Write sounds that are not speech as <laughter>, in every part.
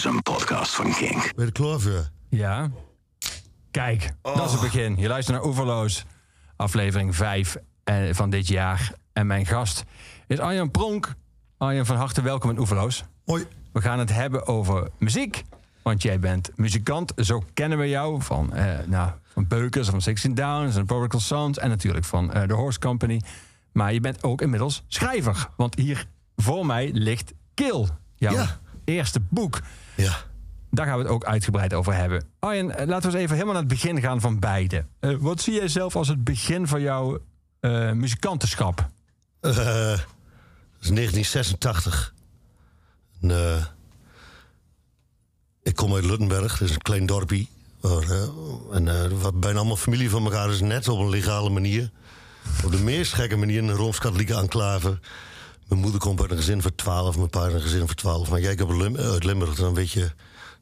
is een podcast van King. Ben je er klaar voor? Ja. Kijk, dat is het begin. Je luistert naar Oeverloos, aflevering 5 eh, van dit jaar. En mijn gast is Arjan Pronk. Arjan, van harte welkom in Oeverloos. Hoi. We gaan het hebben over muziek. Want jij bent muzikant. Zo kennen we jou van, eh, nou, van Beukers, van Sixteen Downs en Prodigal Sons. En natuurlijk van eh, The Horse Company. Maar je bent ook inmiddels schrijver. Want hier voor mij ligt Kill. Jouw Ja. eerste boek. Ja. Daar gaan we het ook uitgebreid over hebben. Arjen, eh, laten we eens even helemaal naar het begin gaan van beide. Eh, wat zie jij zelf als het begin van jouw eh, muzikantenschap? Dat is 1986. En, eh, ik kom uit Luttenberg, dat is een klein dorpje. Waar, en wat bijna allemaal familie van elkaar is, net op een legale manier. Op de meest gekke manier, een Rooms-Katholieke enclave. Mijn moeder komt uit een gezin van 12, mijn pa uit een gezin van 12. Maar jij komt uit Lim- uit Limburg, dan weet je,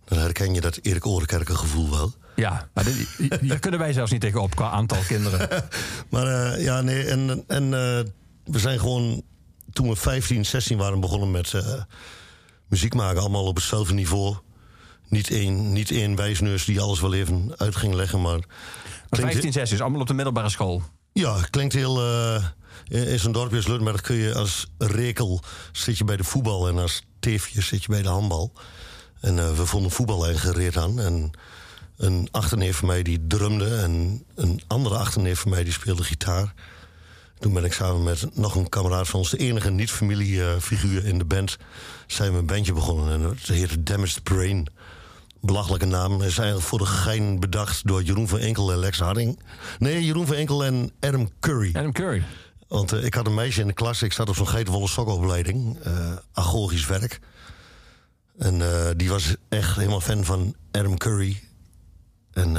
dan herken je dat Erik Orenkerken gevoel wel. Ja, maar dit- hier <laughs> kunnen wij zelfs niet tegenop qua aantal kinderen. <laughs> Maar eh, ja, nee, en, en eh, we zijn gewoon toen we 15, 16 waren begonnen met eh, muziek maken, allemaal op hetzelfde niveau. Niet één, niet één wijsneus die alles wel even uit ging leggen, maar. Maar 15, 16, dus allemaal op de middelbare school. Ja, klinkt heel. eh, in zo'n dorpje als Luttenberg kun je als rekel zit je bij de voetbal en als teefje zit je bij de handbal. En eh, we vonden voetbal erg gereed aan. En een achterneef van mij die drumde en een andere achterneef van mij die speelde gitaar. Toen ben ik samen met nog een kameraad van ons, de enige niet-familiefiguur in de band, zijn we een bandje begonnen. En het heette Damaged Brain. Belachelijke naam. Is eigenlijk voor de gein bedacht door Jeroen van Enkel en Lex Harding. Nee, Jeroen van Enkel en Adam Curry. Adam Curry. Want eh, ik had een meisje in de klas, ik zat op zo'n geitenwolle sokopleiding, eh agogisch werk. En eh, die was echt helemaal fan van Adam Curry. En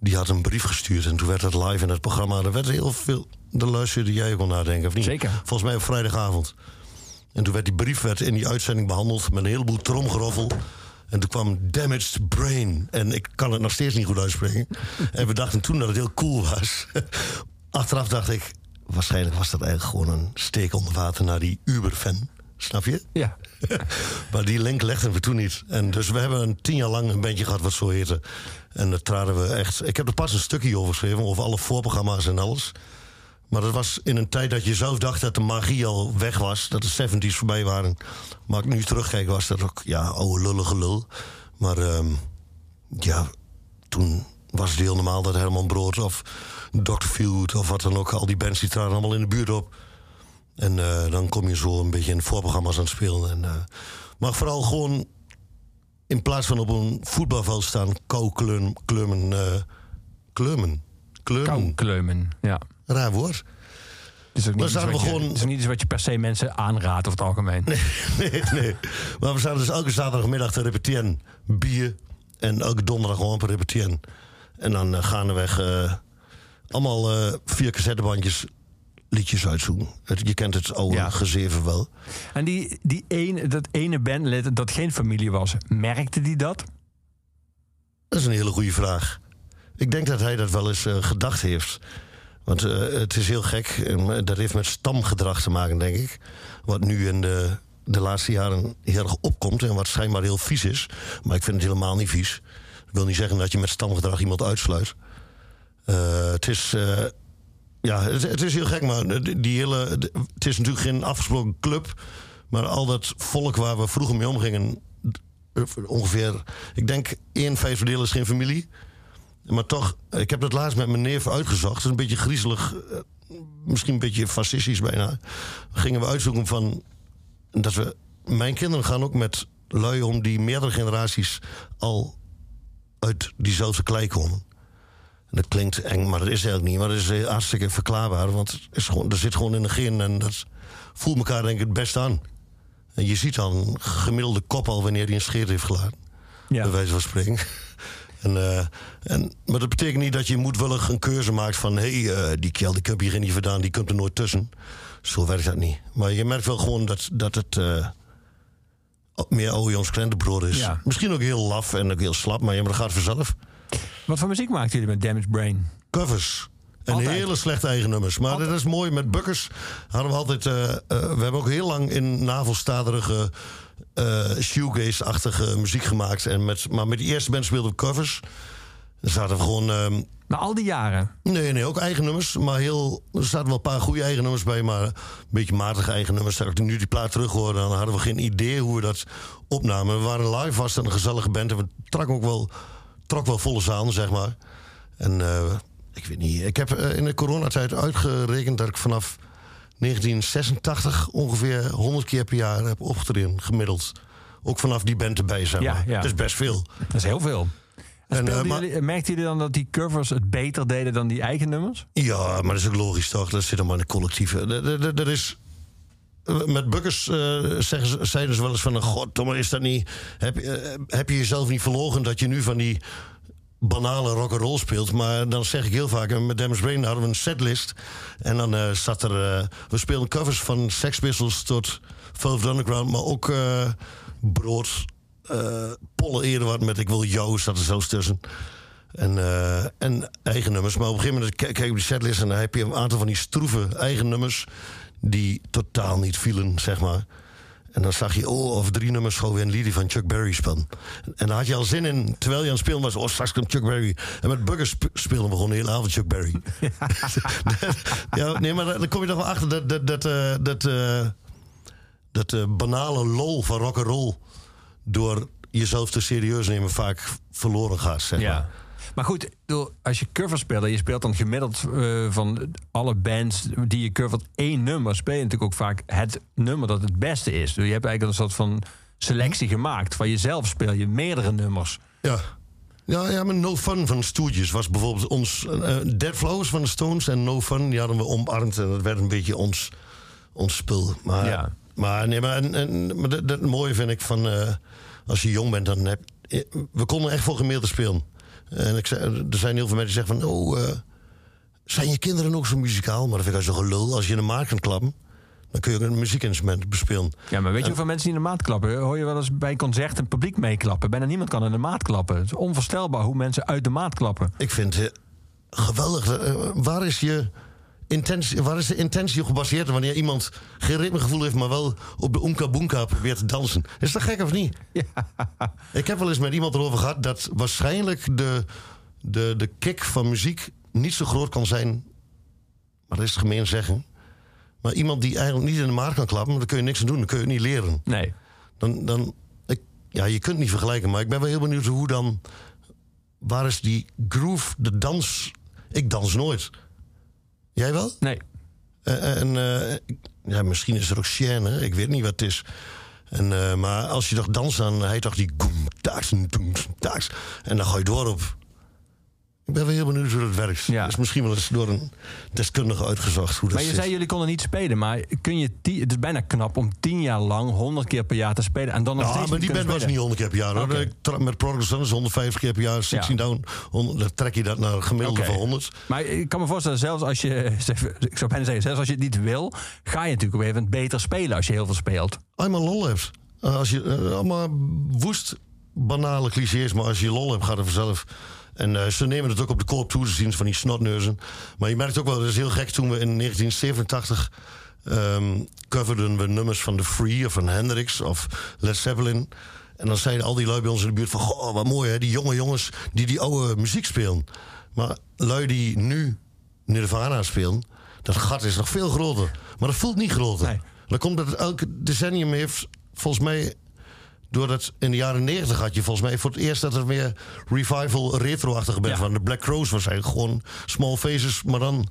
die had een brief gestuurd en toen werd dat live in het programma. Er werd heel veel, de luisterde jij ook al nadenken, of niet? Zeker. Volgens mij op vrijdagavond. En toen werd die brief werd in die uitzending behandeld met een heleboel tromgeroffel. En toen kwam Damaged Brain. En ik kan het nog steeds niet goed uitspreken. en we dachten toen dat het heel cool was. <laughs> Achteraf dacht ik, waarschijnlijk was dat eigenlijk gewoon een steek onder water naar die Uber-fan. Snap je? Ja. <laughs> Maar die link legden we toen niet. En dus we hebben een tien jaar lang een bandje gehad wat zo heette. En dat traden we echt. Ik heb er pas een stukje over geschreven, over alle voorprogramma's en alles. Maar dat was in een tijd dat je zelf dacht dat de magie al weg was. Dat de 70s voorbij waren. Maar ik nu terugkijk, was dat ook, ja, oude lullige lul. Maar ehm, ja, toen was het heel normaal dat Herman Brood of Dr. Field of wat dan ook, al die bands die traden allemaal in de buurt op. En eh, dan kom je zo een beetje in voorprogramma's aan het spelen. En, eh, maar vooral gewoon in plaats van op een voetbalveld staan, kou kleumen. kleumen eh, kleumen. kleumen. Koukleumen. Ja. Raar woord. We je, gewoon- het is niet iets wat je per se mensen aanraadt over het algemeen. nee, <laughs> nee. Maar we zaten dus elke zaterdagmiddag te repeteren. Bier. En elke donderdag gewoon te repeteren. En dan uh, gaandeweg eh allemaal eh, vier cassettebandjes liedjes uitzoeken. Je kent het oude Ja. gezeven wel. En die, die ene, dat ene bandlid dat geen familie was, merkte die dat? Dat is een hele goede vraag. Ik denk dat hij dat wel eens eh, gedacht heeft. Want eh, het is heel gek. En dat heeft met stamgedrag te maken, denk ik. Wat nu in de, de laatste jaren heel erg opkomt. En wat schijnbaar heel vies is. Maar ik vind het helemaal niet vies. Ik wil niet zeggen dat je met stamgedrag iemand uitsluit. Eh, het is. eh, ja, het, het is heel gek, maar die hele. Het is natuurlijk geen afgesproken club. Maar al dat volk waar we vroeger mee omgingen. eh, Ongeveer, ik denk, één vijfde deel is geen familie. Maar toch, ik heb dat laatst met mijn neef uitgezocht. Het is een beetje griezelig, eh, misschien een beetje fascistisch bijna. Gingen we uitzoeken van dat we. Mijn kinderen gaan ook met lui om die meerdere generaties al uit diezelfde klei komen. En dat klinkt eng, maar dat is eigenlijk niet. Maar dat is eh, hartstikke verklaarbaar, want het is gewoon, er zit gewoon in de gen en dat voelt elkaar denk ik het best aan. En je ziet dan een gemiddelde kop al wanneer hij een scheet heeft gelaten bij wijze van spreken. En, eh, en, maar dat betekent niet dat je moedwillig een keuze maakt van... hé, hey, eh, die Kjell die je hier niet vandaan, die komt er nooit tussen. Zo werkt dat niet. Maar je merkt wel gewoon dat, dat het eh, meer oude Jans Krentenbrood is. Ja. Misschien ook heel laf en ook heel slap, maar, ja, maar dat gaat vanzelf. Wat voor muziek maakten jullie met Damaged Brain? Covers. En Altijd. hele slechte eigen nummers. Maar dat is mooi. Met Bukkers hadden we altijd... we hebben ook heel lang in navelstaderige eh shoegaze-achtige muziek gemaakt. En met, maar met die eerste band speelden we covers. Er zaten we gewoon... Na al die jaren. Nee, nee, ook eigen nummers. Maar heel, er zaten wel een paar goede eigen nummers bij. Maar een beetje matige eigen nummers. Als ik nu die plaat terug hoorde, dan hadden we geen idee hoe we dat opnamen. We waren live, was het een gezellige band. En we trak ook wel, trok wel volle zaal, zeg maar. En eh, ik weet niet. Ik heb eh, in de coronatijd uitgerekend dat ik vanaf 1986 ongeveer 100 keer per jaar heb opgetreden, gemiddeld. Ook vanaf die band erbij, zeg Ja, maar. ja. Dat is best veel. Dat is heel veel. En eh, maar- jullie- dan dat die covers het beter deden dan die eigen nummers? Ja, maar dat is ook logisch toch? Dat zit allemaal in de collectieve. Is. Met Bukkers eh, zeggen ze, zeiden ze wel eens van... God, Tom, is dat niet... Heb, je- eh, heb je jezelf niet verlogen dat je nu van die banale rock'n'roll speelt? Maar dan zeg ik heel vaak... Met Demon's Brain hadden we een setlist. En dan eh, zat er... eh, we speelden covers van Sex Pistols tot Velvet Underground... maar ook eh, Brood, eh Polle Eerder met Ik Wil Jou zat er zelfs tussen... En, en eigen nummers. Maar op een gegeven moment kijk je op die setlist en dan heb je een aantal van die stroeve eigen nummers. die totaal niet vielen, zeg maar. En dan zag je, oh, over drie nummers gewoon weer een liedje van Chuck Berry spelen. En daar had je al zin in, terwijl je aan het spelen was. Oh, straks komt Chuck Berry. En met Buggers sp- speelden we gewoon de hele avond Chuck Berry. <laughs> <laughs> ja, nee, maar dan kom je toch wel achter dat. dat, dat, eh, dat, eh, dat eh, banale lol van rock and roll door jezelf te serieus nemen vaak verloren gaat, zeg maar. Maar goed, als je covers speelt je speelt dan gemiddeld eh, van alle bands die je covert één nummer, speel je natuurlijk ook vaak het nummer dat het beste is. Dus je hebt eigenlijk een soort van selectie gemaakt. Van jezelf speel je meerdere nummers. Ja. Ja, ja, maar No Fun van Stooges was bijvoorbeeld ons... eh Dead Flowers van de Stones en No Fun... die hadden we omarmd en dat werd een beetje ons, ons spul. Maar, Ja. maar, nee, maar, en, en, maar dat, dat mooie vind ik van... eh, als je jong bent, dan heb... eh, We konden echt voor gemiddelde spelen. En ik er zijn heel veel mensen die zeggen van... Oh, eh, zijn je kinderen ook zo muzikaal? Maar dat vind ik als een gelul. Als je in de maat kan klappen... dan kun je ook een muziekinstrument bespelen. Ja, maar weet je hoeveel mensen die in de maat klappen? Hoor je wel eens bij concerten een publiek meeklappen? Bijna niemand kan in de maat klappen. Het is onvoorstelbaar hoe mensen uit de maat klappen. Ik vind het geweldig. Eh, waar, is je intentie, waar is de intentie op gebaseerd? Wanneer iemand geen ritmegevoel heeft, maar wel op de Oomka Boomka probeert te dansen. Is dat gek of niet? Ik heb wel eens met iemand erover gehad dat waarschijnlijk de, de, de kick van muziek niet zo groot kan zijn. Maar dat is gemeen zeggen. Maar iemand die eigenlijk niet in de maat kan klappen, daar kun je niks aan doen. Dan kun je het niet leren Nee. dan, dan ik, ja, je kunt het niet vergelijken, maar ik ben wel heel benieuwd hoe dan, waar is die groove, de dans? Ik dans nooit. Jij wel? Nee. Eh, en eh, ja, misschien is er ook ik weet niet wat het is. En, eh, maar als je toch danst, dan hij toch die goem, taaks, taaks. En dan ga je door op. Ik ben wel heel benieuwd hoe dat werkt. Ja. Is misschien wel eens door een deskundige uitgezocht hoe dat Maar je zit. zei jullie konden niet spelen, maar kun je ti- het is bijna knap om tien jaar lang 100 keer per jaar te spelen en dan nog Ja, maar die band was niet 100 keer per jaar. Hoor. Oké. Ik tra- Met Prodigal Sons 150 keer per jaar, 16 Ja. down. 100, dan trek je dat naar een gemiddelde van 100. Maar ik kan me voorstellen, zelfs als je, <laughs> ik zou bijna zeggen, zelfs als je het niet wil, ga je natuurlijk op moment beter spelen als je heel veel speelt. Eenmaal lol hebt. Eh, als je eh, allemaal woest banale clichés, maar als je lol hebt, gaat het vanzelf. En eh, ze nemen het ook op de koop toe, ze zien van die snotneuzen. Maar je merkt ook wel, dat is heel gek, toen we in 1987 ehm coverden we nummers van The Free of van Hendrix of Led Zeppelin. En dan zeiden al die lui bij ons in de buurt van... Goh, wat mooi hè, die jonge jongens die die oude muziek spelen. Maar lui die nu Nirvana spelen... dat gat is nog veel groter. Maar dat voelt niet groter. Nee. Dat komt dat elke decennium heeft... volgens mij... doordat in de jaren negentig had je volgens mij... voor het eerst dat er meer revival retro-achtige bent Ja. van. De Black Crows was eigenlijk gewoon Small Faces, maar dan...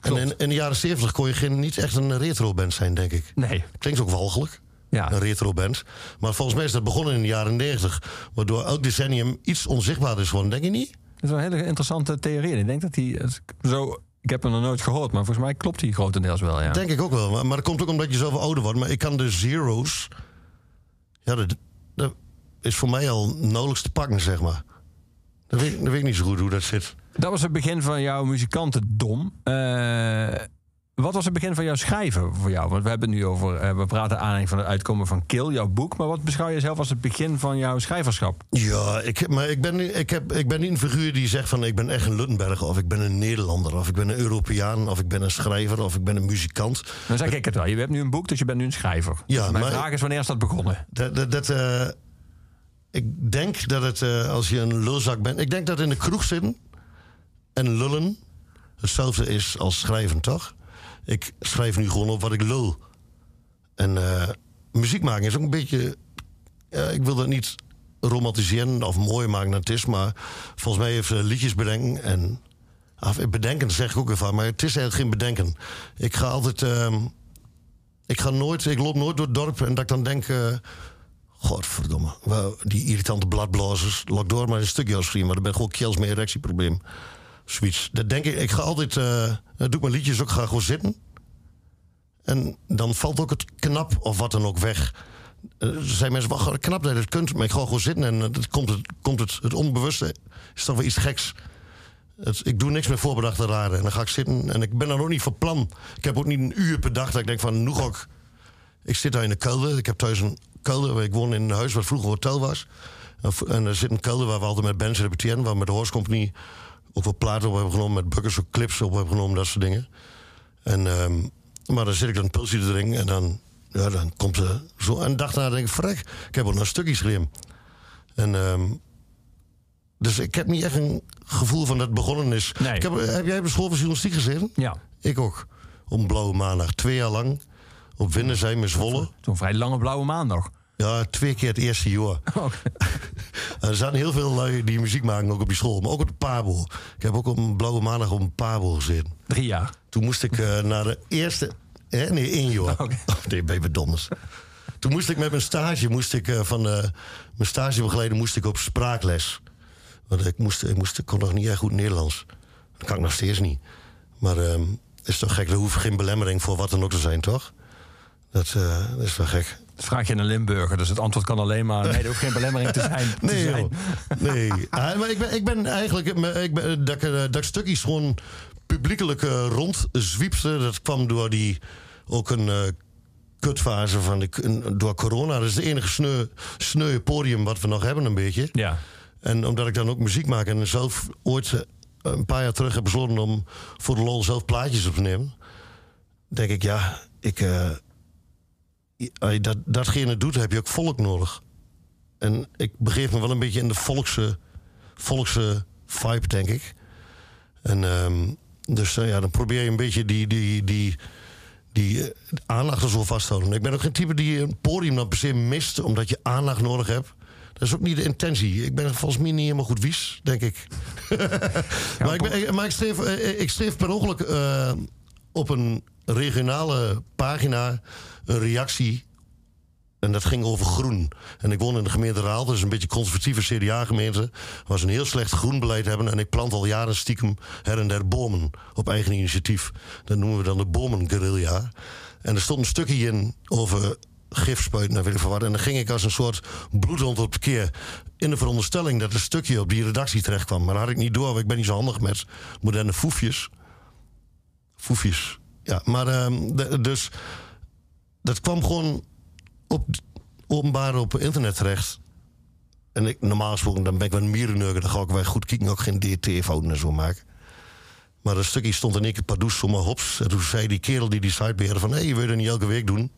En in, in de jaren 70 kon je geen, niet echt een retro-band zijn, denk ik. Nee. Klinkt ook walgelijk Ja. een retro-band. Maar volgens mij is dat begonnen in de jaren 90. Waardoor elk decennium iets onzichtbaar is geworden, denk je niet? Dat is wel een hele interessante theorie. Ik denk dat die zo. Ik heb hem nog nooit gehoord, maar volgens mij klopt die grotendeels wel. Ja. Denk ik ook wel. Maar, maar dat komt ook omdat je zoveel ouder wordt. Maar ik kan de zeros... Ja, dat, is voor mij al nauwelijks te pakken, zeg maar. Dat weet, weet ik niet zo goed hoe dat zit. Dat was het begin van jouw muzikantendom. Eh Wat was het begin van jouw schrijven voor jou? Want we hebben het nu over, eh, we praten aanleiding van het uitkomen van Kill, jouw boek. Maar wat beschouw je zelf als het begin van jouw schrijverschap? Ja, ik, maar ik ben, niet- ik, heb, ik ben niet een figuur die zegt van ik ben echt een Luttenberger of ik ben een Nederlander of ik ben een Europeaan of ik ben een schrijver of ik ben een muzikant. Dan zeg ik het wel. Je hebt nu een boek, dus je bent nu een schrijver. Ja, Mijn maar- vraag is, wanneer is dat begonnen? Dat, dat, dat, eh, ik denk dat het, eh, als je een lulzak bent... Ik denk dat in de kroeg zitten en lullen hetzelfde is als schrijven, toch? Ik schrijf nu gewoon op wat ik lul. En eh, muziek maken is ook een beetje... ik wil dat niet romantiseren of mooi maken dan het is... maar volgens mij heeft ze liedjes bedenken en... Af, bedenken zeg ik ook van, maar het is eigenlijk geen bedenken. Ik ga altijd... ehm, ik ga nooit, ik loop nooit door het dorp en dat ik dan denk... eh, Godverdomme. Die irritante bladblazers. Lok door maar een stukje afschrijven. Maar dan ben ik gewoon kels met erectieprobleem. Zoiets. Dat denk ik. Ik ga altijd... dan doe ik mijn liedjes ook. Ga gewoon zitten. En dan valt ook het knap of wat dan ook weg. Eh, Er zijn mensen wel knap dat je het kunt. Maar ik ga gewoon zitten. En eh, dan komt het, komt het, het onbewuste. Is toch wel iets geks. Het, ik doe niks meer voorbedachte raden. En dan ga ik zitten. En ik ben dan ook niet van plan. Ik heb ook niet een uur per dag dat ik denk van... Nu ga ik zit daar in de kelder. Ik heb thuis een kelder. Ik woon in een huis wat vroeger hotel was. En er zit een kelder waar we altijd met bands repeteren. Waar met de Horse ook wat platen op hebben genomen. Met bukkers ook clips op hebben genomen. Dat soort dingen. En, ehm, maar dan zit ik dan een pilsje te drinken. En dan, ja, dan komt er zo. En dag daarna denk ik. Ik heb ook nog stukjes geschreven. En... ehm, dus ik heb niet echt een gevoel van dat het begonnen is. Nee. Ik heb, heb jij op de school van journalistiek gezeten? Ja, Ik ook. Een blauwe maandag. Twee jaar lang. Op Windersheim in Zwolle. zo'n vrij lange blauwe maandag. Ja, twee keer het eerste jaar. En <laughs> er zaten heel veel lui die muziek maken ook op die school. Maar ook op de Pabo. Ik heb ook op een blauwe maandag op een Pabo gezeten. Drie jaar. Toen moest ik eh, naar de eerste... Hè? Nee, één jaar. Oké. <laughs> Oh, nee, ben je. Toen moest ik met mijn stage... Moest ik, eh, van eh, mijn stagebegeleider moest ik op spraakles. Want ik, moest, ik, moest, ik kon nog niet echt goed Nederlands. Dat kan ik nog steeds niet. Maar ehm is toch gek. Er hoeft geen belemmering voor wat dan ook te zijn, toch? Dat, dat is wel gek. Dat vraag je een Limburger, dus het antwoord kan alleen maar... Nee, er hoeft geen belemmering te zijn. <laughs> te Nee, zijn. nee. Ah, maar ik ben, ik ben eigenlijk... Ik ben, dat, ik, eh, dat stukjes gewoon publiekelijk eh, rondzwiepte. Dat kwam door die... Ook een eh, kutfase van de, door corona. Dat is de enige sneu, sneu podium wat we nog hebben een beetje. Ja. En omdat ik dan ook muziek maak en zelf ooit eh, een paar jaar terug heb besloten om voor de lol zelf plaatjes op te nemen, denk ik, ja, ik, eh, dat, datgene doet, heb je ook volk nodig. En ik begeef me wel een beetje in de volkse, volkse vibe, denk ik. En ehm, dus eh, ja, dan probeer je een beetje die, die, die, die eh, aandacht er zo vast te houden. Ik ben ook geen type die een podium dan per se mist, omdat je aandacht nodig hebt. Dat is ook niet de intentie. Ik ben volgens mij niet helemaal goed wies, denk ik. <laughs> maar ik, ben, maar ik, streef, eh, ik streef per ongeluk eh, op een regionale pagina een reactie. En dat ging over groen. En ik woon in de gemeente Raal, dat is een beetje conservatieve CDA-gemeente. Ze een heel slecht groenbeleid hebben. En ik plant al jaren stiekem her en der bomen op eigen initiatief. Dat noemen we dan de bomenguerrilla. En er stond een stukje in over gifspuiten en weet ik wat. En dan ging ik als een soort bloedhond op het keer. In de veronderstelling dat een stukje op die redactie terecht kwam. Maar dat had ik niet door, want ik ben niet zo handig met moderne foefjes. Foefjes. Ja, maar ehm, dus dat kwam gewoon op openbaar op internet terecht. En ik, normaal gesproken, dan ben ik wel een mierennurker. Dan ga ik wel goed kijken, ook geen DT-fouten en zo maken. Maar dat stukje stond in één keer pardoes zomaar hops. En toen zei die kerel die die site beheerde van... hé, hey, wil je dat niet elke week doen?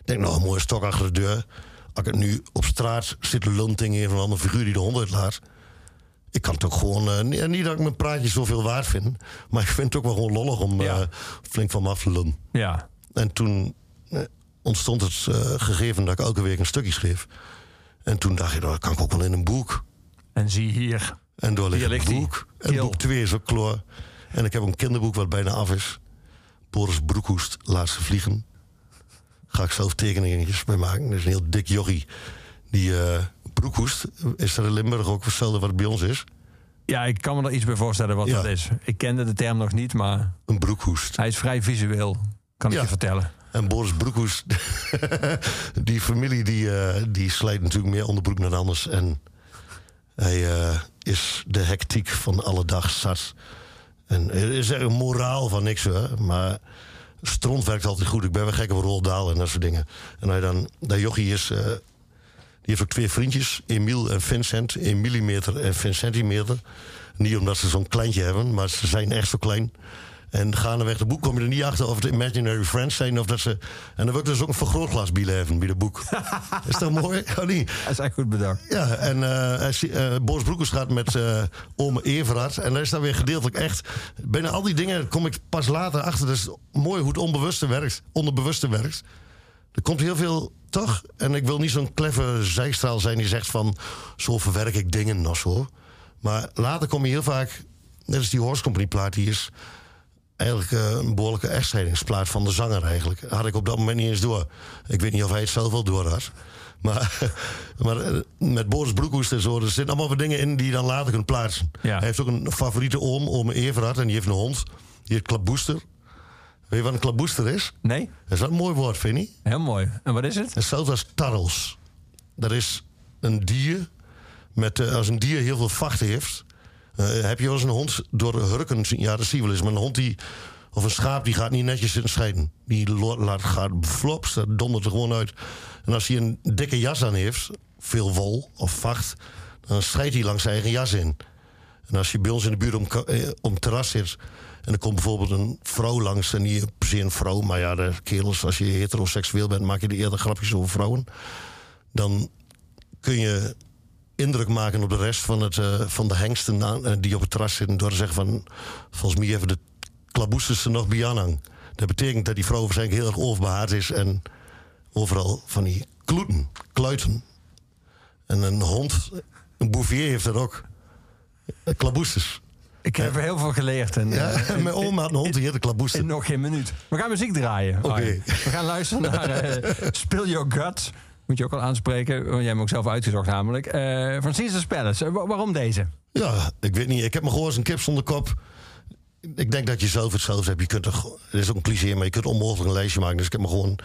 Ik denk, nou, een mooie stok achter de deur. Als ik het nu op straat zit lunting in van een andere figuur die de hond uitlaat... Ik kan het ook gewoon... eh, niet, dat ik mijn praatje zoveel waard vind... maar ik vind het ook wel gewoon lollig om Ja. eh, flink van me af te lullen. Ja. En toen ontstond het eh, gegeven dat ik elke week een stukje schreef. En toen dacht ik, nou, dat kan ik ook wel in een boek. En zie hier. En door ligt een boek. En boek 2 is ook klaar. En ik heb een kinderboek wat bijna af is. Boris Broekhoest, Laatste Vliegen. Ga ik zelf tekeningetjes bij maken. Dat is een heel dik jochie. Die eh, Broekhoest, is er in Limburg ook hetzelfde wat bij ons is? Ja, ik kan me er iets bij voorstellen wat Ja. dat is. Ik kende de term nog niet, maar Een broekhoest. hij is vrij visueel, kan ik je vertellen. En Boris Broekhoest, <laughs> die familie die, eh, die slijt natuurlijk meer onderbroek dan anders. En hij eh, is de hectiek van alle dag. En er is echt een moraal van niks hoor. Maar stront werkt altijd goed. Ik ben wel gek op Roldaal en dat soort dingen. En hij dan, dat jochie is... eh, die heeft ook twee vriendjes, Emiel en Vincent. In millimeter en Vincentimeter. Niet omdat ze zo'n kleintje hebben, maar ze zijn echt zo klein. En gaandeweg de boek kom je er niet achter of het Imaginary Friends zijn of dat ze. En dan wil ik dus ook een vergrootglas hebben bij de boek. <laughs> is dat mooi? Oh, niet? Dat is echt goed bedacht. Ja, en eh, Boris Broekers gaat met eh Ome Everard. En daar is dan weer gedeeltelijk echt... Bijna al die dingen kom ik pas later achter. Dat is mooi hoe het onbewuste werkt. Onderbewuste werkt. Er komt heel veel, toch? En ik wil niet zo'n clever zijstraal zijn die zegt van... zo verwerk ik dingen of zo. Maar later kom je heel vaak... Net als die Horse Company plaat, die is eigenlijk eh, een behoorlijke echtscheidingsplaat van de zanger eigenlijk. Had ik op dat moment niet eens door. Ik weet niet of hij het zelf wel door had. Maar, <laughs> maar eh, met Boris Broekhoest en zo, er zitten allemaal wat dingen in die je dan later kunt plaatsen. Ja. Hij heeft ook een favoriete oom, oom Everard, en die heeft een hond. Die heet Klaboester. Weet je wat een klaboester is? Nee? Dat is wel een mooi woord, vind je? Heel mooi. En wat is het? Hetzelfde als tarrels. Dat is een dier. Met, eh, als een dier heel veel vachten heeft. Eh, heb je wel eens een hond door de hurken? Ja, dat zie je wel eens. Maar een hond die. Of een schaap die gaat niet netjes zitten scheiden. Die laat, gaat flops, dat dondert er gewoon uit. En als hij een dikke jas aan heeft, veel wol of vacht, dan scheidt hij langs zijn eigen jas in. En als je bij ons in de buurt om, eh, om terras zit. en er komt bijvoorbeeld een vrouw langs. en niet per se een vrouw, maar ja, de kerels, als je heteroseksueel bent. maak je er eerder grapjes over vrouwen. Dan kun je indruk maken op de rest van, het, eh, van de hengsten aan- eh, die op het terras zitten. door te zeggen van. volgens mij even de klaboesters er nog bij aanhang. Dat betekent dat die vrouw waarschijnlijk heel erg overbehaard is. en overal van die kloeten, kluiten. En een hond, een bouvier heeft dat ook. Klaboesters. Ik heb er heel veel geleerd. En, Ja, eh, <laughs> mijn oma had een hond die heette Klaboester. in nog geen minuut. We gaan muziek draaien. Oké. We gaan luisteren naar Spill Your Guts. Moet je ook al aanspreken. want Jij hebt hem ook zelf uitgezocht namelijk. Eh, van Caesar's Palace. Eh, wa- waarom deze? Ja, ik weet niet. Ik heb me gewoon als een kip zonder kop. Ik denk dat je zelf het zelfs hebt. Je kunt er, is ook een cliché, maar je kunt onmogelijk een lijstje maken. Dus ik heb me gewoon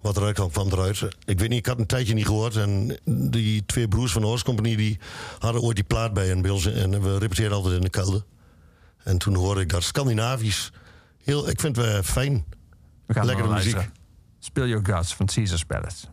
wat eruit kwam, kwam eruit. Ik weet niet, ik had een tijdje niet gehoord. En die twee broers van de Horse Company die hadden ooit die plaat bij. En, bij ons, en we repeteerden altijd in de kelder. En toen hoorde ik dat Scandinavisch. Heel, ik vind het fijn. We gaan Lekkere muziek. luisteren. Spill Your Guts van Caesar's Palace.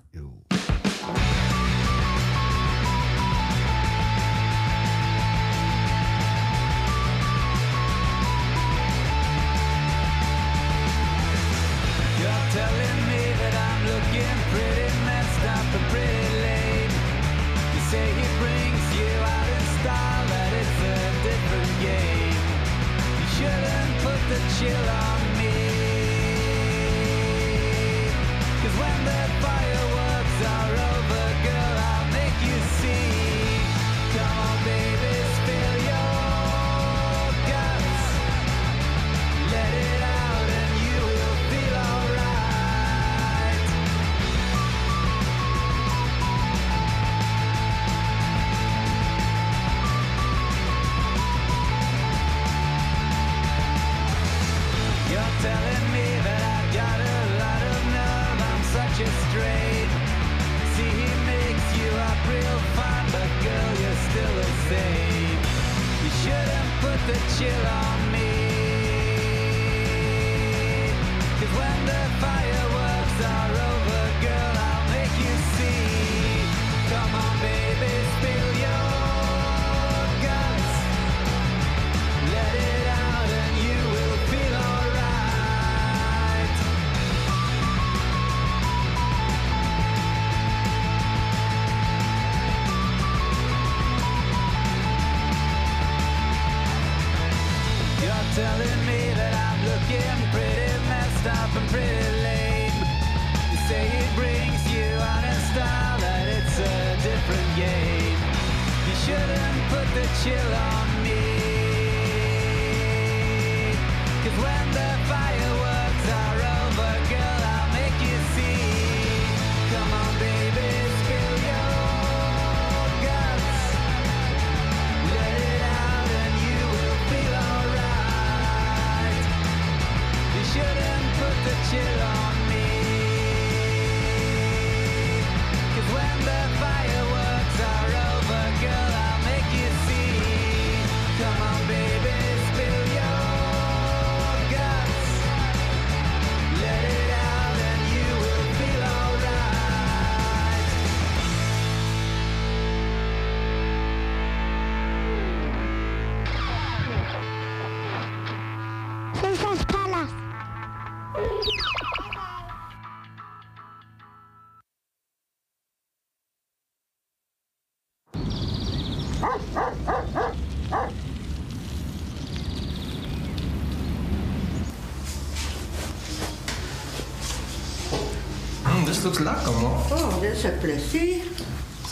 Looks lekker, man. Oh, dit is een plezier.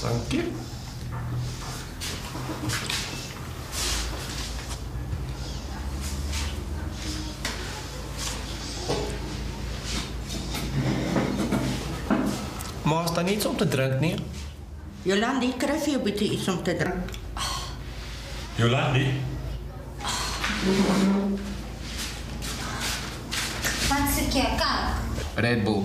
Dank je. Maar is daar niets om te drinken, niet? Jolandi, krijg je bitte iets om te drinken? Jolandi? Wat soek jy? Coke? Red Bull.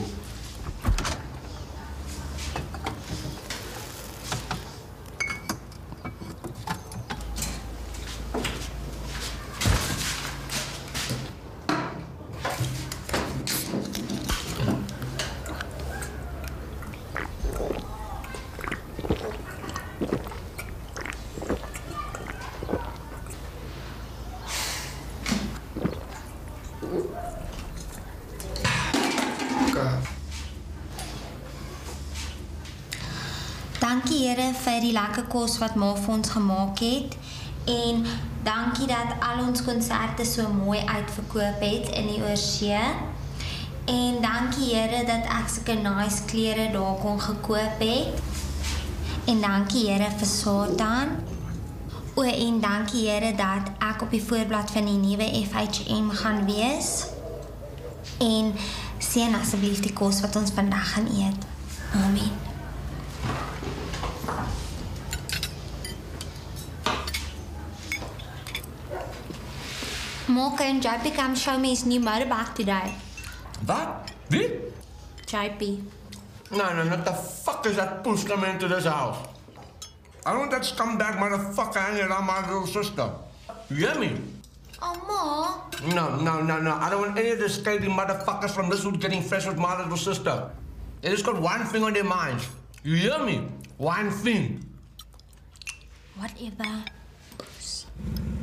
Die lekker kos wat ma vir ons gemaak het en dankie dat al ons konserte so mooi uitverkoop het in die oorsee. En dankie Here dat ek sulke nice klere daar kon gekoop het. En dankie Here vir Satan. O en dankie Here dat ek op die voorblad van die nuwe FHM gaan wees. En seën asseblief die kos wat ons vandag gaan eet. Amen. Mocha and come show me his new motorbike today. What? Wie? JP. No, no, what the fuck is that puss coming into this house? I don't want that scumbag motherfucker hanging around my little sister. You hear me? Oh, Ma. No, no, no, no. I don't want any of the scaly motherfuckers from this hood getting fresh with my little sister. They just got one thing on their minds. You hear me? One thing. Whatever. Shutdown,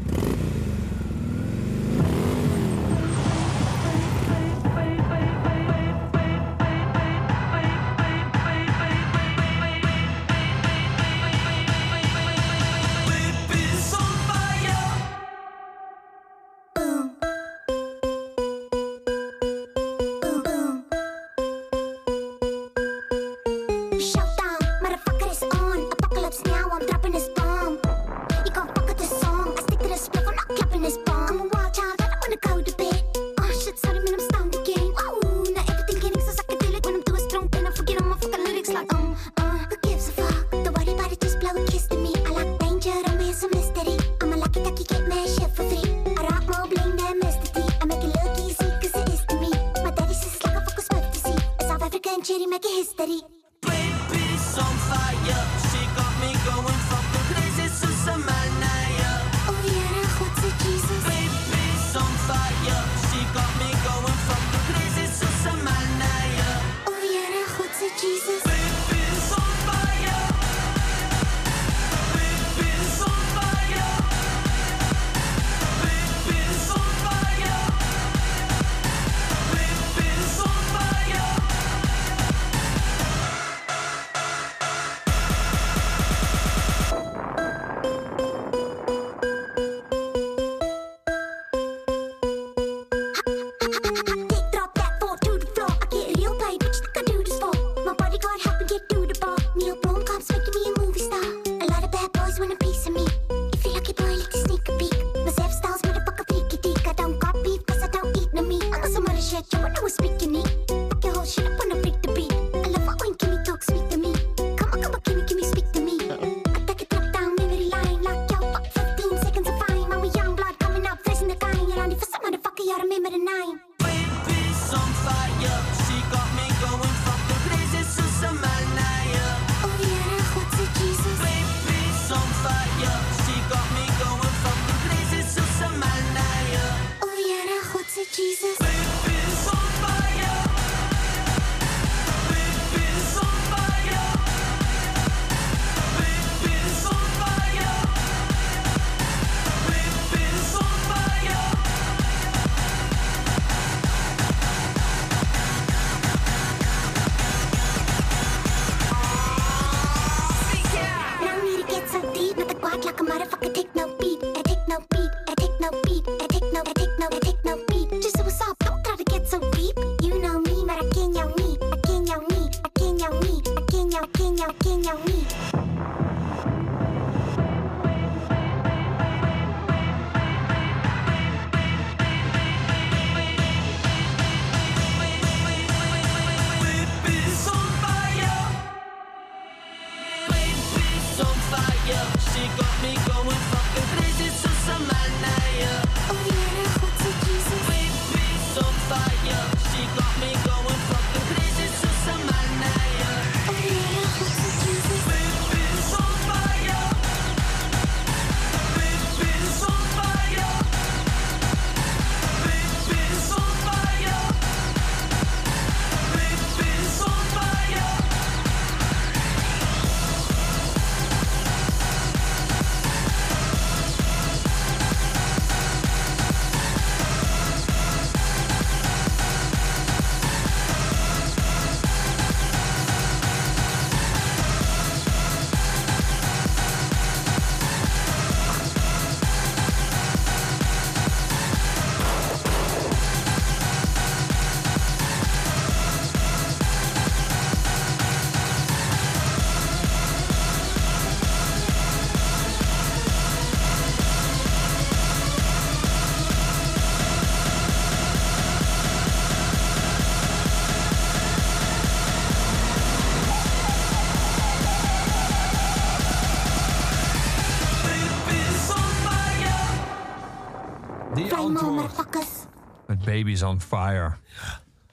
Baby's on Fire.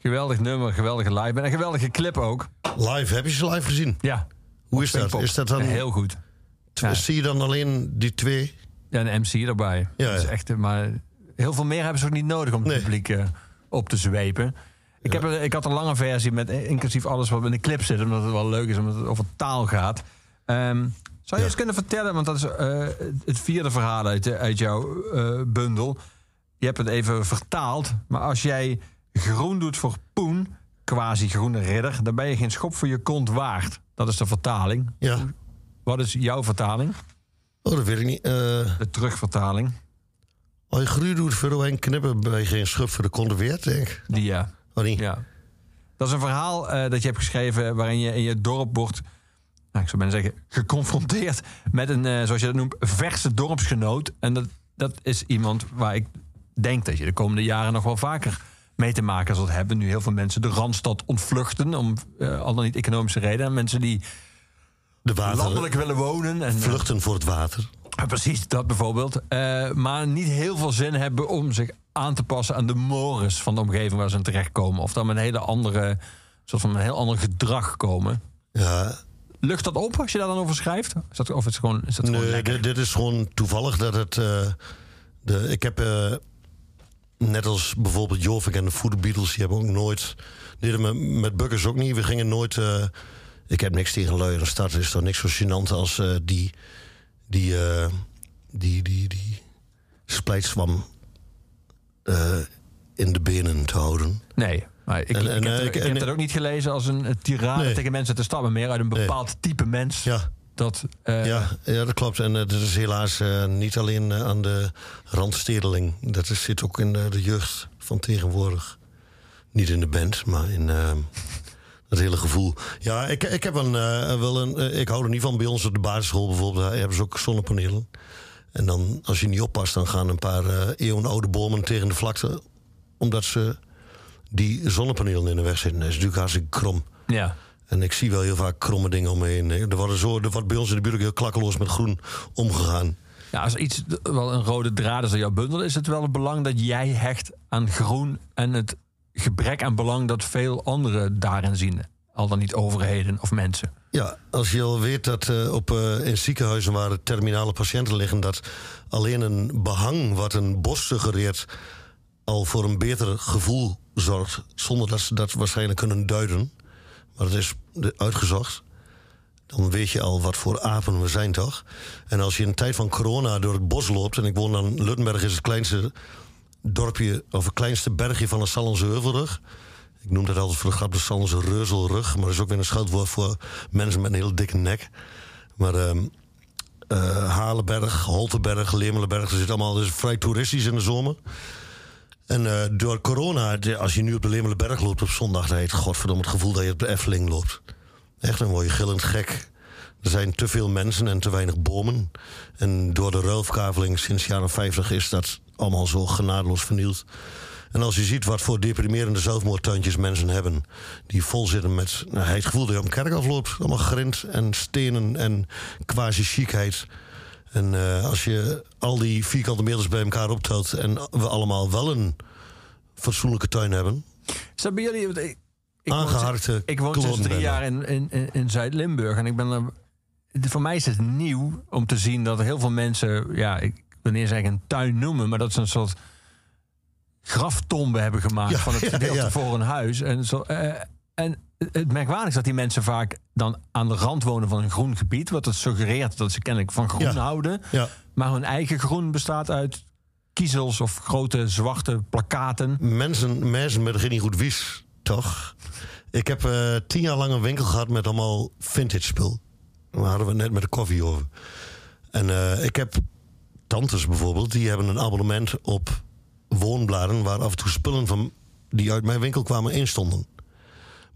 Geweldig nummer, geweldige live. En een geweldige clip ook. Live, heb je ze live gezien? Ja. Hoe is dat? Is dat dan, Heel goed. ja. Zie je dan alleen die twee? Ja, een MC erbij. Ja, Dat is echt, maar heel veel meer hebben ze ook niet nodig om het Nee. publiek eh, op te zwepen. Ik, heb, ik had een lange versie met eh, inclusief alles wat in de clip zit, omdat het wel leuk is, omdat het over taal gaat. Ehm, zou je eens kunnen vertellen, want dat is eh, het vierde verhaal uit, uit jouw bundel. Je hebt het even vertaald, maar als jij groen doet voor poen, quasi groene ridder, dan ben je geen schop voor je kont waard. Dat is de vertaling. Ja. Wat is jouw vertaling? Oh, dat weet ik niet. Eh De terugvertaling. als je groei doet voor een knippen, ben je geen schub voor de konde weer, denk ik. Die ja. Oh, niet? Ja. Dat is een verhaal eh, dat je hebt geschreven waarin je in je dorp wordt, nou, ik zou bijna zeggen, geconfronteerd met een, eh, zoals je dat noemt, verse dorpsgenoot. En dat, dat is iemand waar ik denk dat je de komende jaren nog wel vaker mee te maken zult hebben. Nu heel veel mensen de Randstad ontvluchten om eh, al dan niet economische redenen. Mensen die De water, landelijk willen wonen. En, eh, vluchten voor het water. precies, dat bijvoorbeeld. Eh, maar niet heel veel zin hebben om zich aan te passen aan de mores van de omgeving waar ze in terechtkomen. Of dan met een hele andere, soort van een heel ander gedrag komen. Ja, Lucht dat op als je daar dan over schrijft? Is dat, of is het gewoon, is dat gewoon nee, lekker? dit, dit is gewoon toevallig dat het... de, ik heb, net als bijvoorbeeld Jovik en de Food Beatles... die hebben ook nooit... Deden met, met Buggers ook niet. We gingen nooit... eh, ik heb niks tegen lui in de stad. Er is toch niks zo gênant als eh, die... Die, eh, die, die, die splijtswam in de benen te houden. Nee, maar ik, En- ik, en, heb, het- ik- heb het ook niet gelezen als een, tirade Nee. tegen mensen te stappen. Meer uit een bepaald type mens. Ja. Dat, eh, Ja, ja, dat klopt. En eh, dat is helaas eh, niet alleen aan de randstedeling. Dat is, zit ook in de jeugd van tegenwoordig. Niet in de band, maar in <laughs> het hele gevoel. Ja, ik, ik heb een, wel een. ik hou er niet van. Bij ons op de basisschool bijvoorbeeld, daar hebben ze ook zonnepanelen. En dan, als je niet oppast, dan gaan een paar eeuwenoude bomen tegen de vlakte. Omdat ze die zonnepanelen in de weg zitten. Dat is natuurlijk hartstikke krom. ja. En ik zie wel heel vaak kromme dingen om me heen. Er, worden zo, er wordt bij ons in de buurt ook heel klakkeloos met groen omgegaan. Ja, als iets wel een rode draad is in jouw bundel, is het wel het belang dat jij hecht aan groen en het gebrek aan belang dat veel anderen daarin zien. Al dan niet overheden of mensen. Ja, als je al weet dat eh, op, eh, in ziekenhuizen waar er terminale patiënten liggen... dat alleen een behang wat een bos suggereert... al voor een beter gevoel zorgt... zonder dat ze dat waarschijnlijk kunnen duiden. Maar dat is uitgezocht. Dan weet je al wat voor apen we zijn, toch? En als je in tijd van corona door het bos loopt... en ik woon dan... Luttenberg is het kleinste dorpje... of het kleinste bergje van de Sallandse Heuvelrug... Ik noem dat altijd voor de grap de Sallandse reuzelrug. Maar dat is ook weer een scheldwoord voor mensen met een heel dikke nek. Maar eh, Halenberg, Holtenberg, Lemelenberg. Dat zit allemaal dus vrij toeristisch in de zomer. En eh, door corona, als je nu op de Lemelenberg loopt op zondag... dan heet godverdomme het gevoel dat je op de Efteling loopt. Echt, dan word je gillend gek. Er zijn te veel mensen en te weinig bomen. En door de ruilverkaveling sinds jaren 50 is dat allemaal zo genadeloos vernield. En als je ziet wat voor deprimerende zelfmoordtuintjes mensen hebben... die vol zitten met nou, het gevoel dat je op een kerk afloopt. Allemaal grind en stenen en quasi-chicheid. En eh, als je al die vierkante meters bij elkaar optelt... en we allemaal wel een fatsoenlijke tuin hebben... Is dat bij jullie? Ik, ik woon- Aangeharkte Ik woon sinds drie jaar in, in, in, Zuid-Limburg. En ik ben er, voor mij is het nieuw om te zien dat er heel veel mensen... Ja, ik wil niet zeggen een tuin noemen... maar dat ze een soort graftombe hebben gemaakt... Ja, van het <laughs> gedeelte ja. voor hun huis. En, zo, eh, en het merkwaardig is dat die mensen vaak dan aan de rand wonen van een groen gebied... wat het suggereert dat ze kennelijk van groen Ja. houden. Ja. Maar hun eigen groen bestaat uit kiezels of grote zwarte plakaten. mensen, mensen met geen goed wies, toch? Ik heb eh, tien jaar lang een winkel gehad met allemaal vintage spul. Daar hadden we het net met de koffie over. En eh, ik heb tantes bijvoorbeeld, die hebben een abonnement op woonbladen... waar af en toe spullen van, die uit mijn winkel kwamen in stonden.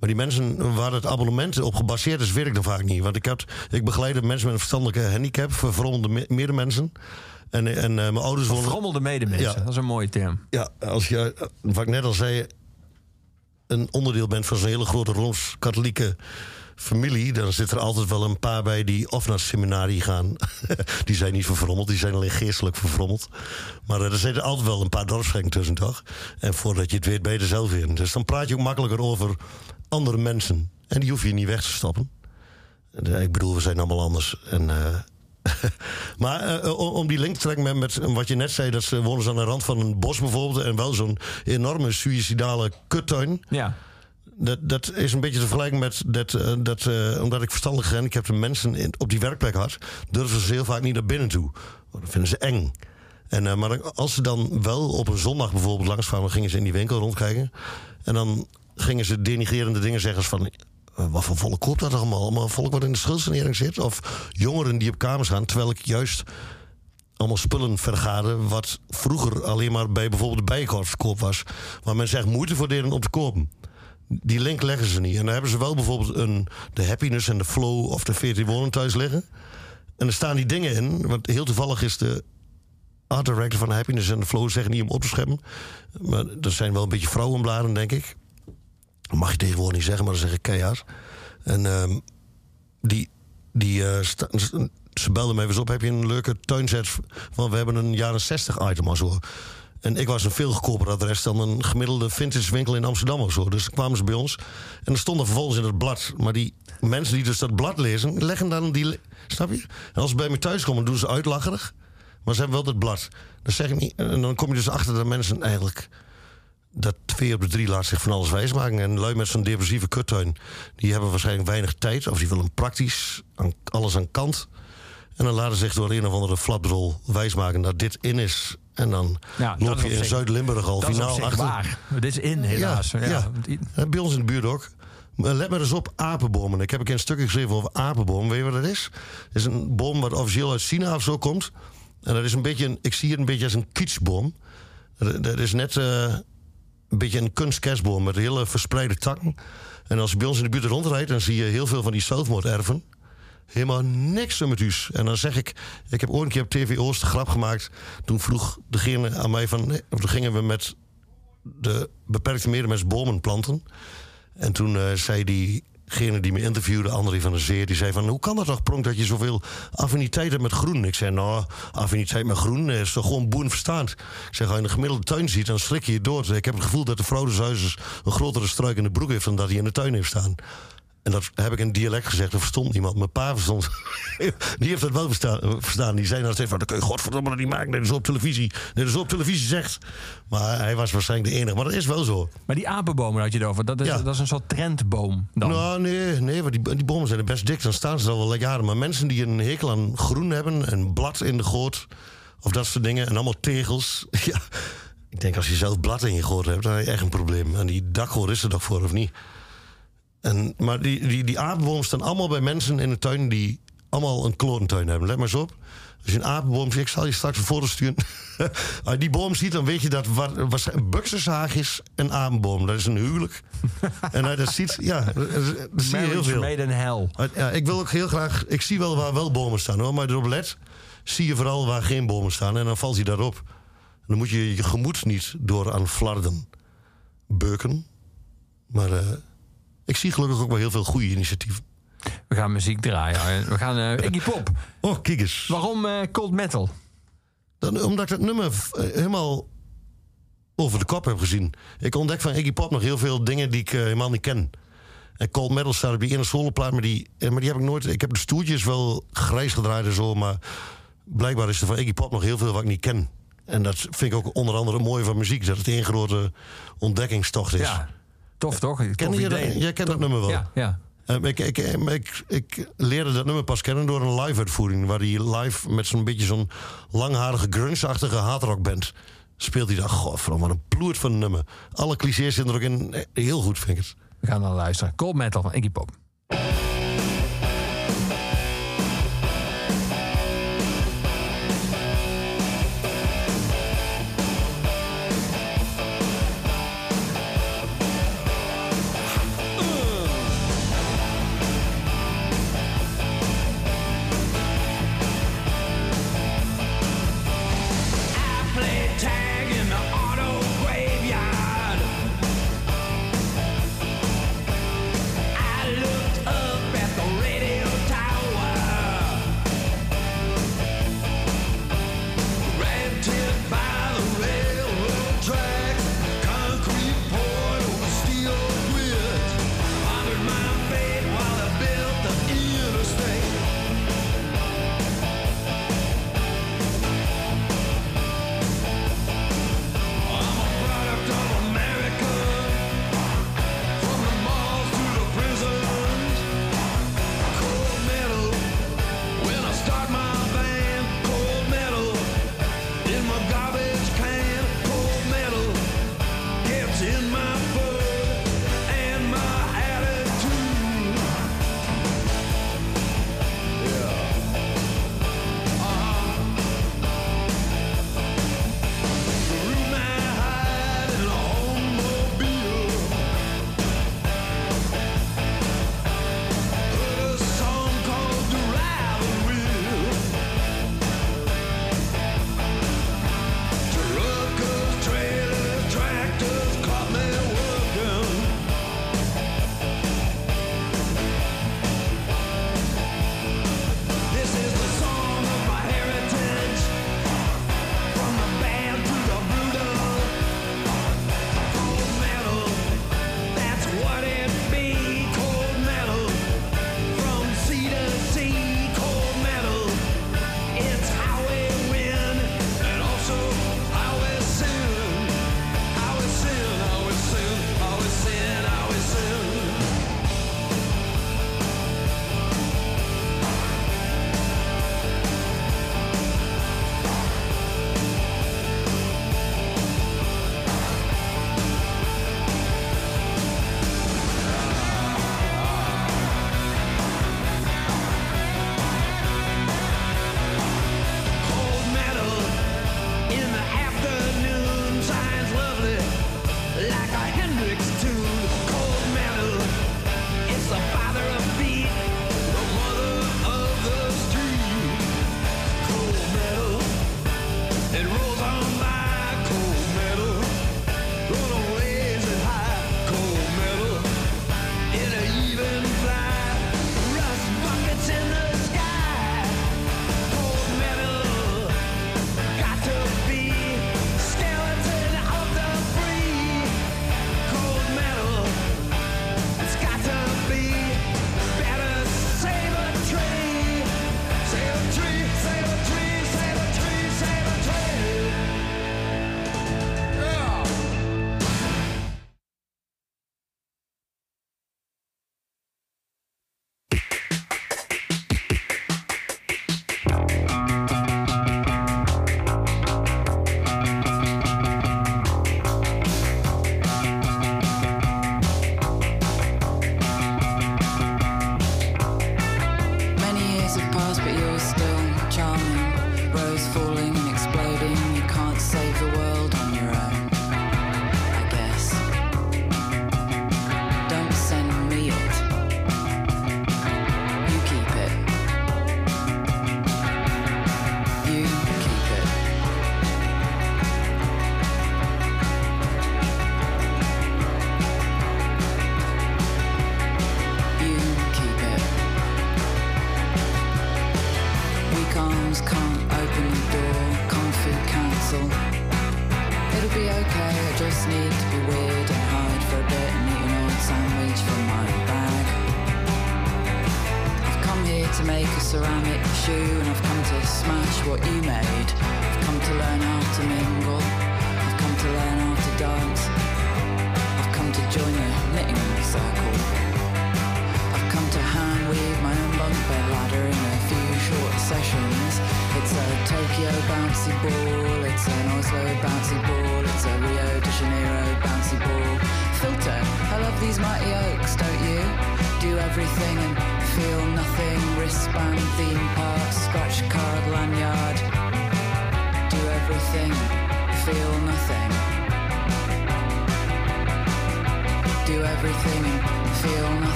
Maar die mensen waar het abonnement op gebaseerd is, weet ik dan vaak niet. Want ik, had, ik begeleide mensen met een verstandelijke handicap, vervrommelde me- medemensen. En, en eh, mijn ouders wonen... Verrommelde medemensen, Ja. dat is een mooie term. Ja, als je, eh, wat ik net al zei, een onderdeel bent van zo'n hele grote rooms-katholieke familie, dan zit er altijd wel een paar bij die of naar seminarie gaan. <laughs> die zijn niet verfrommeld, die zijn alleen geestelijk verfrommeld. Maar eh, er zitten altijd wel een paar dorpsgekken tussen, toch? En voordat je het weet, ben je er zelf in. Dus dan praat je ook makkelijker over andere mensen. En die hoef je niet weg te stoppen. Eh, Ik bedoel, we zijn allemaal anders. En, eh, <laughs> maar eh, om- die link te trekken met, wat je net zei... dat ze wonen aan de rand van een bos bijvoorbeeld... en wel zo'n enorme suïcidale kuttuin... Ja. Dat, dat is een beetje te vergelijken met dat, eh, dat eh, omdat ik verstandig gehandicapte mensen in, op die werkplek had, durven ze heel vaak niet naar binnen toe. Want dat vinden ze eng. En, eh, maar als ze dan wel op een zondag bijvoorbeeld langskwamen, gingen ze in die winkel rondkijken. En dan gingen ze denigrerende dingen zeggen van. wat voor volk koopt dat allemaal? Allemaal volk wat in de schuldsanering zit? Of jongeren die op kamers gaan, terwijl ik juist allemaal spullen vergade... wat vroeger alleen maar bij bijvoorbeeld de bijenkorf te koop was. Waar mensen echt moeite voor deden om te kopen. Die link leggen ze niet. En dan hebben ze wel bijvoorbeeld een, de happiness en de flow of de 14 wonen thuis liggen. En er staan die dingen in. Want heel toevallig is de art director van happiness en de flow zeggen niet om op te scheppen. Maar dat zijn wel een beetje vrouwenbladen, denk ik. Dat mag je tegenwoordig niet zeggen, maar dat zeg ik keihard. En ehm, die, die eh, ze belden mij eens op. Heb je een leuke tuinzet? Want we hebben een jaren 60 item of zo. En ik was een veel goedkoper adres dan een gemiddelde vintage winkel in Amsterdam of zo. Dus dan kwamen ze bij ons. En er stonden vervolgens in het blad. Maar die mensen die dus dat blad lezen, leggen dan die. Snap je? En als ze bij me thuis komen, doen ze uitlacherig. Maar ze hebben wel dat blad. Dat zeg ik niet. En dan kom je dus achter dat mensen eigenlijk dat twee op de drie laat zich van alles wijsmaken. En lui met zo'n depressieve kuttuin, die hebben waarschijnlijk weinig tijd. Of die willen praktisch alles aan kant. En dan laten ze zich door een of andere flapdrol wijsmaken dat dit in is. En dan Ja, loop is je in Zuid-Limburg al Dat is finaal zich achter. waar. Dit is in, helaas. Ja, Ja, Die- ja. Bij ons in de buurt ook. Let maar eens op apenbomen. Ik heb een keer een stukje geschreven over apenbomen. Weet je wat dat is? Het is een boom wat officieel uit China of zo komt. En dat is een beetje een, ik zie het een beetje als een kietsboom. Dat, dat is net eh, een beetje een kunstkerstboom met hele verspreide takken. En als je bij ons in de buurt rondrijdt, dan zie je heel veel van die zelfmoorderven. Helemaal niks met us. En dan zeg ik, ik heb ooit een keer op TV Oost een grap gemaakt. Toen vroeg degene aan mij van, nee, of toen gingen we met de beperkte medemens bomen planten. En toen eh, zei diegene die me interviewde, André van der Zeer... die zei van, hoe kan dat toch, Pronk, dat je zoveel affiniteit hebt met groen? Ik zei, nou, affiniteit met groen is toch gewoon boerenverstaand. Ik zeg, als je een gemiddelde tuin ziet, dan schrik je je dood. Ik heb het gevoel dat de vrouw des huizes een grotere struik in de broek heeft... dan dat hij in de tuin heeft staan. En dat heb ik in dialect gezegd, dat verstond niemand. Mijn pa verstond. <laughs> Die heeft dat wel verstaan. verstaan. Die zei nou steeds van, dat kun je godverdomme niet maken. Dat is op televisie. Dat is op televisie zegt. Maar hij was waarschijnlijk de enige. Maar dat is wel zo. Maar die apenbomen had je het over. Dat is, Ja. dat is een soort trendboom dan. Nou, nee, nee want die, die bomen zijn best dik. Dan staan ze al wel jaren. Maar mensen die een hekel aan groen hebben... en blad in de goot... of dat soort dingen... en allemaal tegels... <laughs> ja, ik denk als je zelf blad in je goot hebt... dan heb je echt een probleem. En die dakgoot is er toch voor, of niet? En, maar die, die, die staan allemaal bij mensen in de tuin... die allemaal een klotentuin hebben. Let maar eens op. Als je een apenboom ziet, ik zal je straks een foto sturen. <laughs> Als je die boom ziet, dan weet je dat buxushaag is een apenboom. Dat is een huwelijk. <laughs> en als je dat ziet, ja, dat, dat zie je heel veel. made in hell. Ja, ik wil ook heel graag. Ik zie wel waar wel bomen staan hoor. Maar erop let, zie je vooral waar geen bomen staan. En dan valt hij daarop. Dan moet je je gemoed niet door aan flarden beuken. Maar eh, ik zie gelukkig ook wel heel veel goede initiatieven. We gaan muziek draaien. We gaan Iggy Pop. Oh, kijk eens. Waarom eh, cold metal? Dan, omdat ik het nummer eh, helemaal over de kop heb gezien. Ik ontdek van Iggy Pop nog heel veel dingen die ik helemaal niet ken. En Cold Metal staat op die ene soloplaat, maar die, maar die heb ik nooit... Ik heb de stoeltjes wel grijs gedraaid en zo, maar blijkbaar is er van Iggy Pop nog heel veel wat ik niet ken. En dat vind ik ook onder andere het mooie van muziek. Dat het één grote ontdekkingstocht is. Ja, tof toch? Ken Tof je dat? Jij kent dat nummer wel. Ja, ja. Eh, ik, ik, ik, ik leerde dat nummer pas kennen door een live-uitvoering. Waar hij live met zo'n beetje zo'n langharige, grunge-achtige hardrockband speelt hij. Goh, vooral wat een ploert van een nummer. Alle clichés zitten er ook in. Eh, Heel goed, vind ik het. We gaan dan luisteren. Cold metal van Iggy Pop.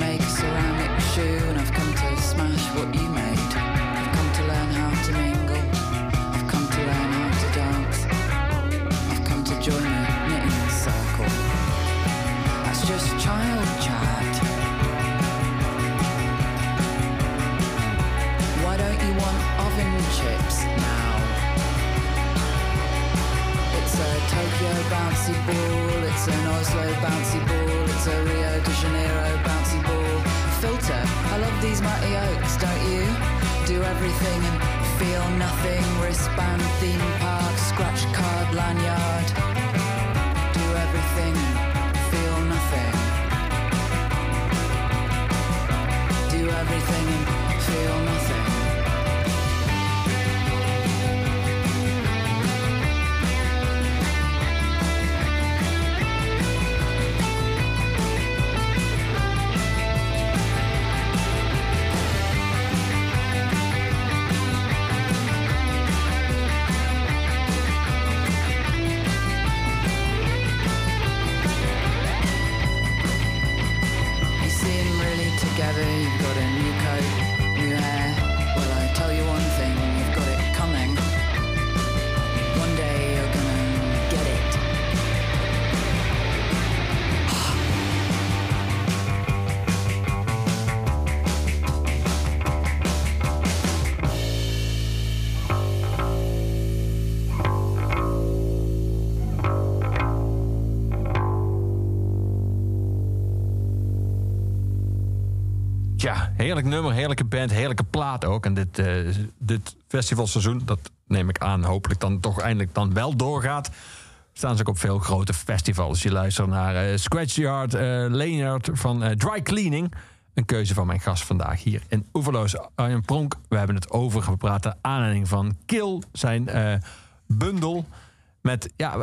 Make a ceramic shoe Love oaks, don't you? Do everything and feel nothing. Wristband, theme park, scratch card, lanyard. Do everything and feel nothing. Do everything and feel nothing. Heerlijk nummer, heerlijke band, heerlijke plaat ook. En dit, eh, dit festivalseizoen, dat neem ik aan, hopelijk dan toch eindelijk dan wel doorgaat. Staan ze ook op veel grote festivals. Je luistert naar eh Scratchyard, eh Leonard van Dry Cleaning. Een keuze van mijn gast vandaag hier in Oeverloos. Arjen Pronk, we hebben het over gepraat. De aanleiding van Kill, zijn bundel. Met, ja,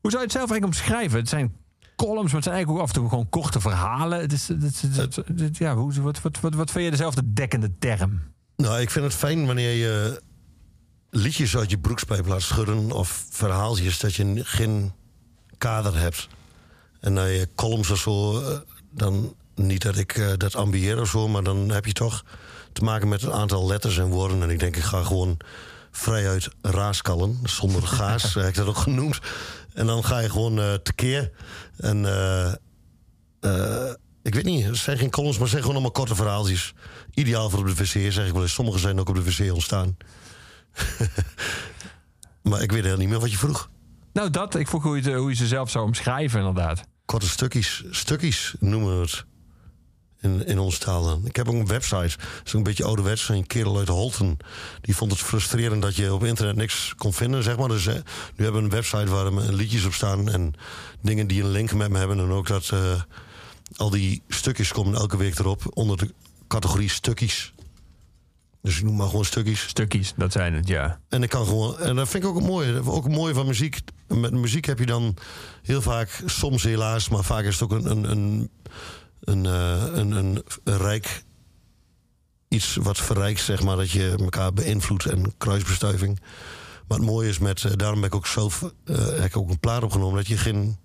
hoe zou je het zelf eigenlijk omschrijven? Het zijn columns, maar het zijn eigenlijk ook af en toe gewoon korte verhalen. Het is, het het het ja, hoe, wat, wat, wat, wat vind je dezelfde dekkende term? Nou, ik vind het fijn wanneer je liedjes uit je broekspijp laat schudden... of verhaaltjes, dat je geen kader hebt. En naar je columns of zo, eh, dan niet dat ik eh, dat ambieer of zo... maar dan heb je toch te maken met een aantal letters en woorden. En ik denk, ik ga gewoon vrijuit raaskallen, zonder gaas, <laughs> heb ik dat ook genoemd. En dan ga je gewoon eh, tekeer. En eh, eh, ik weet niet, het zijn geen columns, maar het zijn gewoon allemaal korte verhaaltjes. Ideaal voor op de wc, zeg ik wel eens. Sommige zijn ook op de wc ontstaan. <laughs> maar ik weet helemaal niet meer wat je vroeg. Nou, dat. Ik vroeg hoe je, hoe je ze zelf zou omschrijven, inderdaad. Korte stukjes. Stukjes noemen we het. In, in onze taal dan. Ik heb ook een website. Dat is een beetje ouderwets. Een kerel uit Holten. Die vond het frustrerend dat je op internet niks kon vinden, zeg maar. Dus nu hebben we een website waar er liedjes op staan. En dingen die een link met me hebben. En ook dat eh, al die stukjes komen elke week erop. Onder de categorie stukjes. Dus ik noem maar gewoon stukjes. Stukjes, dat zijn het, ja. En ik kan gewoon. En dat vind ik ook het mooie. Ook het mooie van muziek. Met muziek heb je dan heel vaak, soms helaas, maar vaak is het ook een, een, een een, eh, een, een, een rijk iets wat verrijkt, zeg maar, dat je elkaar beïnvloedt en kruisbestuiving. Maar het mooie is met, eh, daarom ben ik ook zelf eh, heb ik ook een plaat opgenomen dat je geen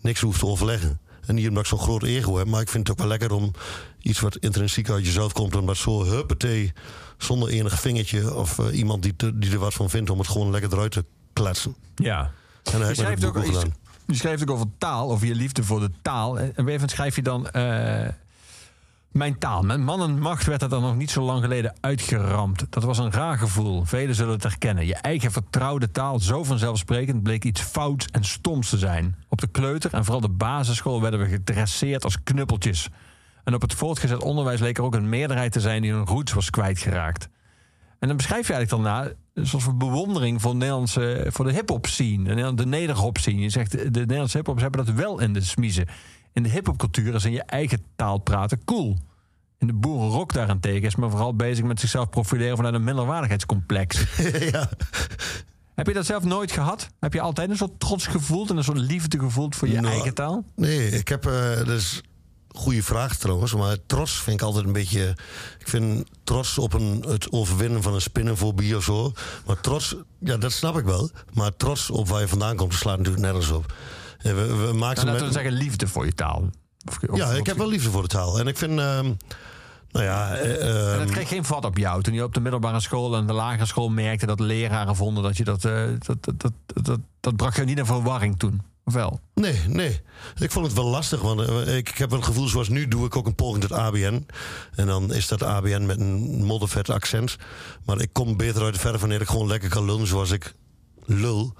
niks hoeft te overleggen. En niet omdat ik zo'n groot ego heb, maar ik vind het ook wel lekker om iets wat intrinsiek uit jezelf komt, om dat zo huppatee, zonder enig vingertje of iemand die, te- die er wat van vindt, om het gewoon lekker eruit te kletsen. Ja. En dat heb ik ook iets, gedaan. Je schrijft ook over taal, over je liefde voor de taal. En moment schrijf je dan... eh, mijn taal. Met man en macht werd dat dan nog niet zo lang geleden uitgeramd. Dat was een raar gevoel. Velen zullen het herkennen. Je eigen vertrouwde taal, zo vanzelfsprekend, bleek iets fouts en stoms te zijn. Op de kleuter en vooral de basisschool werden we gedresseerd als knuppeltjes. En op het voortgezet onderwijs leek er ook een meerderheid te zijn die hun roots was kwijtgeraakt. En dan beschrijf je eigenlijk daarna een soort van bewondering voor, Nederlandse, voor de hip-hop scene, de, Neder- de nederhop scene. Je zegt de, de Nederlandse hip-hops hebben dat wel in de smiezen. In de hip-hop cultuur is in je eigen taal praten cool. In de boerenrock daarentegen is men vooral bezig met zichzelf profileren vanuit een minderwaardigheidscomplex. <laughs> ja. Heb je dat zelf nooit gehad? Heb je altijd een soort trots gevoeld en een soort liefde gevoeld voor je Nou, eigen taal? Nee, ik heb. eh een goede vraag trouwens. Maar trots vind ik altijd een beetje. Ik vind trots op een, het overwinnen van een spinnenfobie of zo. Maar trots, ja, dat snap ik wel. Maar trots op waar je vandaan komt, slaat natuurlijk nergens op. En we, we Nou, maken laten we met- zeggen liefde voor je taal. Of- of- ja, ik heb wel liefde voor de taal. En ik vind. ehm, nou ja. eh, En ehm, dat kreeg geen vat op jou toen je op de middelbare school en de lagere school merkte dat leraren vonden dat je dat. eh, dat, dat, dat, dat, dat bracht je niet in verwarring toen. Of wel? Nee, nee. Ik vond het wel lastig. Want eh, ik, ik heb een gevoel zoals nu doe ik ook een poging tot ABN. En dan is dat ABN met een moddervet accent. Maar ik kom beter uit de verf wanneer ik gewoon lekker kan lullen zoals ik lul.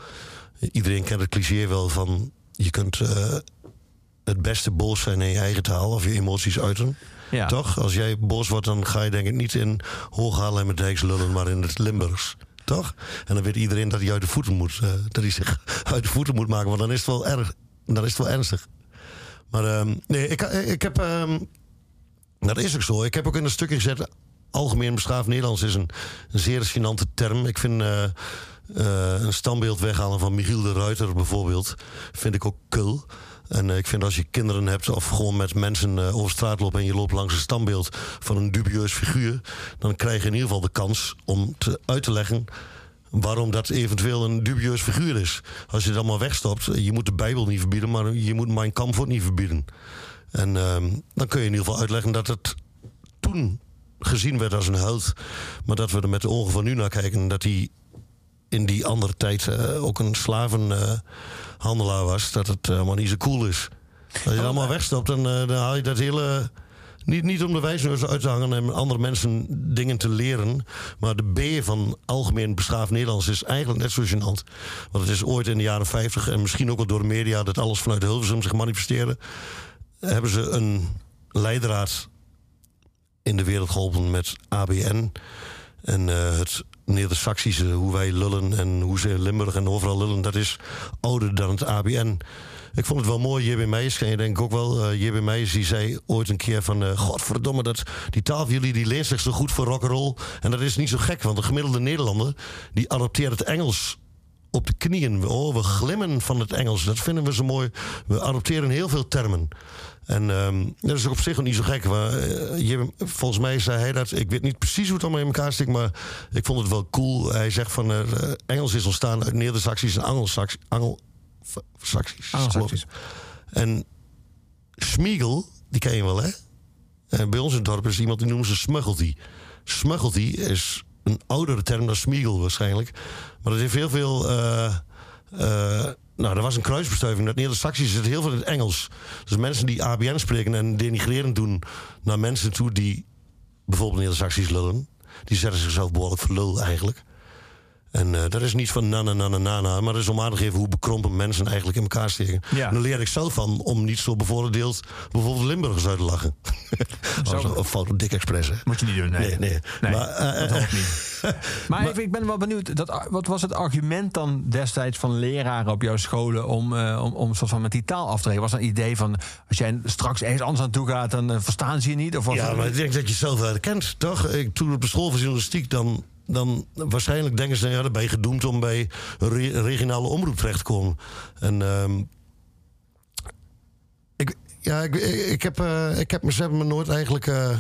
Iedereen kent het cliché wel van... je kunt eh, het beste boos zijn in je eigen taal... of je emoties uiten. Ja. Toch? Als jij boos wordt, dan ga je denk ik niet in Hooghaal en Dijks lullen... maar in het Limburgs. Toch? En dan weet iedereen dat hij uit de voeten moet. eh, dat hij zich <laughs> uit de voeten moet maken. Want dan is het wel erg. Dan is het wel ernstig. Maar ehm, nee, ik, ik heb. ehm, dat is ook zo. Ik heb ook in een stukje gezet. Algemeen beschaafd Nederlands is een, zeer gênante term. Ik vind eh, eh, een standbeeld weghalen van Michiel de Ruiter bijvoorbeeld. Vind ik ook kul. En eh, ik vind als je kinderen hebt of gewoon met mensen eh, over straat loopt en je loopt langs een standbeeld van een dubieus figuur, dan krijg je in ieder geval de kans om te, uit te leggen waarom dat eventueel een dubieus figuur is. Als je het allemaal wegstopt, je moet de Bijbel niet verbieden, maar je moet Mein Kampf niet verbieden. En ehm, dan kun je in ieder geval uitleggen dat het toen gezien werd als een held, maar dat we er met de ogen van nu naar kijken, dat hij in die andere tijd eh, ook een slavenhandelaar was, dat het helemaal niet zo cool is. Als je het allemaal wegstopt, dan, eh, dan haal je dat hele. Niet, niet om de wijsneus uit te hangen en andere mensen dingen te leren. Maar de B van algemeen beschaafd Nederlands is eigenlijk net zo gênant. Want het is ooit in de jaren 50 en misschien ook wel door de media dat alles vanuit Hilversum zich manifesteerde. Hebben ze een leidraad in de wereld geholpen met ABN. En eh, het Neder-Saxische, hoe wij lullen en hoe ze Limburg en overal lullen, dat is ouder dan het ABN. Ik vond het wel mooi, J.B. Meijers, ken je denk ik ook wel. Eh J.B. Meijers die zei ooit een keer van... eh, godverdomme, dat, die taal van jullie die leert zich zo goed voor rock'n'roll. En dat is niet zo gek, want de gemiddelde Nederlander... die adopteert het Engels op de knieën. Oh, we glimmen van het Engels. Dat vinden we zo mooi. We adopteren heel veel termen. En ehm, dat is ook op zich ook niet zo gek. Maar, eh, je, volgens mij zei hij dat. Ik weet niet precies hoe het allemaal in elkaar stikt. Maar ik vond het wel cool. Hij zegt van eh, Engels is ontstaan uit Neder-Saxisch en Anglo-Saxisch. Anglo Saxisch. Anglo-Saxisch. En Schmiegel, die ken je wel, hè? En bij ons in het dorp is iemand die noemen ze smuggelty. Smuggelty is een oudere term dan Smiegel waarschijnlijk. Maar dat heeft heel veel. eh, eh, nou, er was een kruisbestuiving. Dat Neder-Saxisch zit heel veel in het Engels. Dus mensen die ABN spreken en denigrerend doen naar mensen toe die bijvoorbeeld Neder-Saxisch lullen, die zetten zichzelf behoorlijk voor lul eigenlijk. En eh, dat is niet van na na na na na maar dat is om aan te geven hoe bekrompen mensen eigenlijk in elkaar steken. Ja. En dan leer ik zelf van om niet zo bevooroordeeld bijvoorbeeld Limburgers uit te lachen. <laughs> Fout op dik expres, hè? Moet je niet doen, nee. Nee, nee. Nee, Maar, eh, dat niet. <laughs> Maar, even, ik ben wel benieuwd, dat, wat was het argument dan destijds van leraren op jouw scholen om, eh, om, om soort van met die taal af te rekenen? Was dat een idee van, als jij straks ergens anders aan toe gaat, dan verstaan ze je niet? Of Ja, maar ik denk dat je zelf herkent, toch? Ik, toen op de school van journalistiek, dan, dan waarschijnlijk denken ze... ja, dan je gedoemd om bij regionale omroep terecht te komen. En ehm, ik, Ja, ik, ik, heb, eh, ik heb me, ze hebben me nooit eigenlijk eh,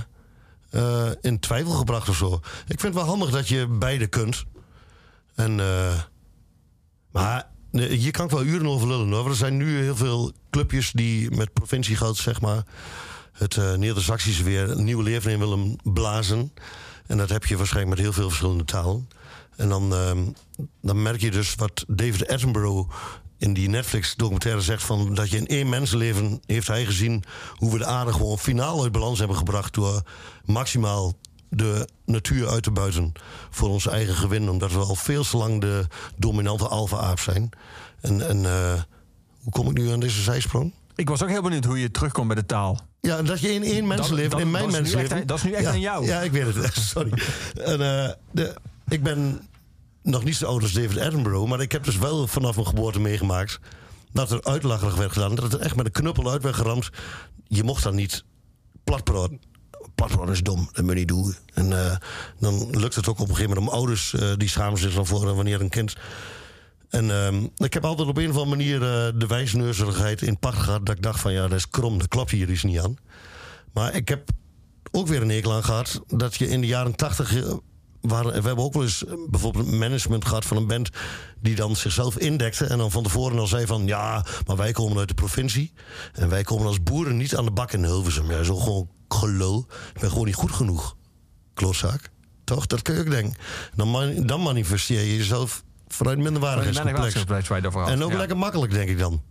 eh, in twijfel gebracht of zo. Ik vind het wel handig dat je beide kunt. En, eh, maar hier kan wel uren over lullen hoor. Er zijn nu heel veel clubjes die met provinciegeld, zeg maar, het eh Neder-Saxisch weer een nieuwe leven in willen blazen. En dat heb je waarschijnlijk met heel veel verschillende talen. En dan, ehm, dan merk je dus wat David Attenborough in die Netflix-documentaire zegt: van dat je in één mensenleven heeft hij gezien hoe we de aarde gewoon finaal uit balans hebben gebracht door maximaal de natuur uit te buiten voor ons eigen gewin, omdat we al veel te lang de dominante alfa-aap zijn. En, en eh, hoe kom ik nu aan deze zijsprong? Ik was ook heel benieuwd hoe je terugkomt bij de taal. Ja, dat je in één mensenleven, in mijn dat echt mensenleven... dat is nu echt ja, aan jou. Ja, ik weet het. <laughs> Sorry. En, eh, de, ik ben nog niet zo oud als David Attenborough... maar ik heb dus wel vanaf mijn geboorte meegemaakt... dat er uitlacherig werd gedaan. Dat er echt met een knuppel uit werd geramd. Je mocht dan niet platpraten. Platpraten is dom, dat moet je niet doen. En eh, dan lukt het ook op een gegeven moment om ouders... eh, die schamen zich dan voor wanneer een kind... En ehm, ik heb altijd op een of andere manier eh, de wijsneuzerigheid in pacht gehad. Dat ik dacht van ja, dat is krom, dat klopt hier iets niet aan. Maar ik heb ook weer een hekel aan gehad dat je in de jaren tachtig. eh, waren- we hebben ook wel eens eh, bijvoorbeeld management gehad van een band die dan zichzelf indekte en dan van tevoren al zei van ja, maar wij komen uit de provincie en wij komen als boeren niet aan de bak in Hilversum. Ja, zo gewoon gelul. Ik ben gewoon niet goed genoeg. Klootzak. Toch? Dat kun je ook denken. Dan, dan manifesteer je jezelf vanuit minderwaardigheidscomplex. En ook Ja. lekker makkelijk, denk ik dan.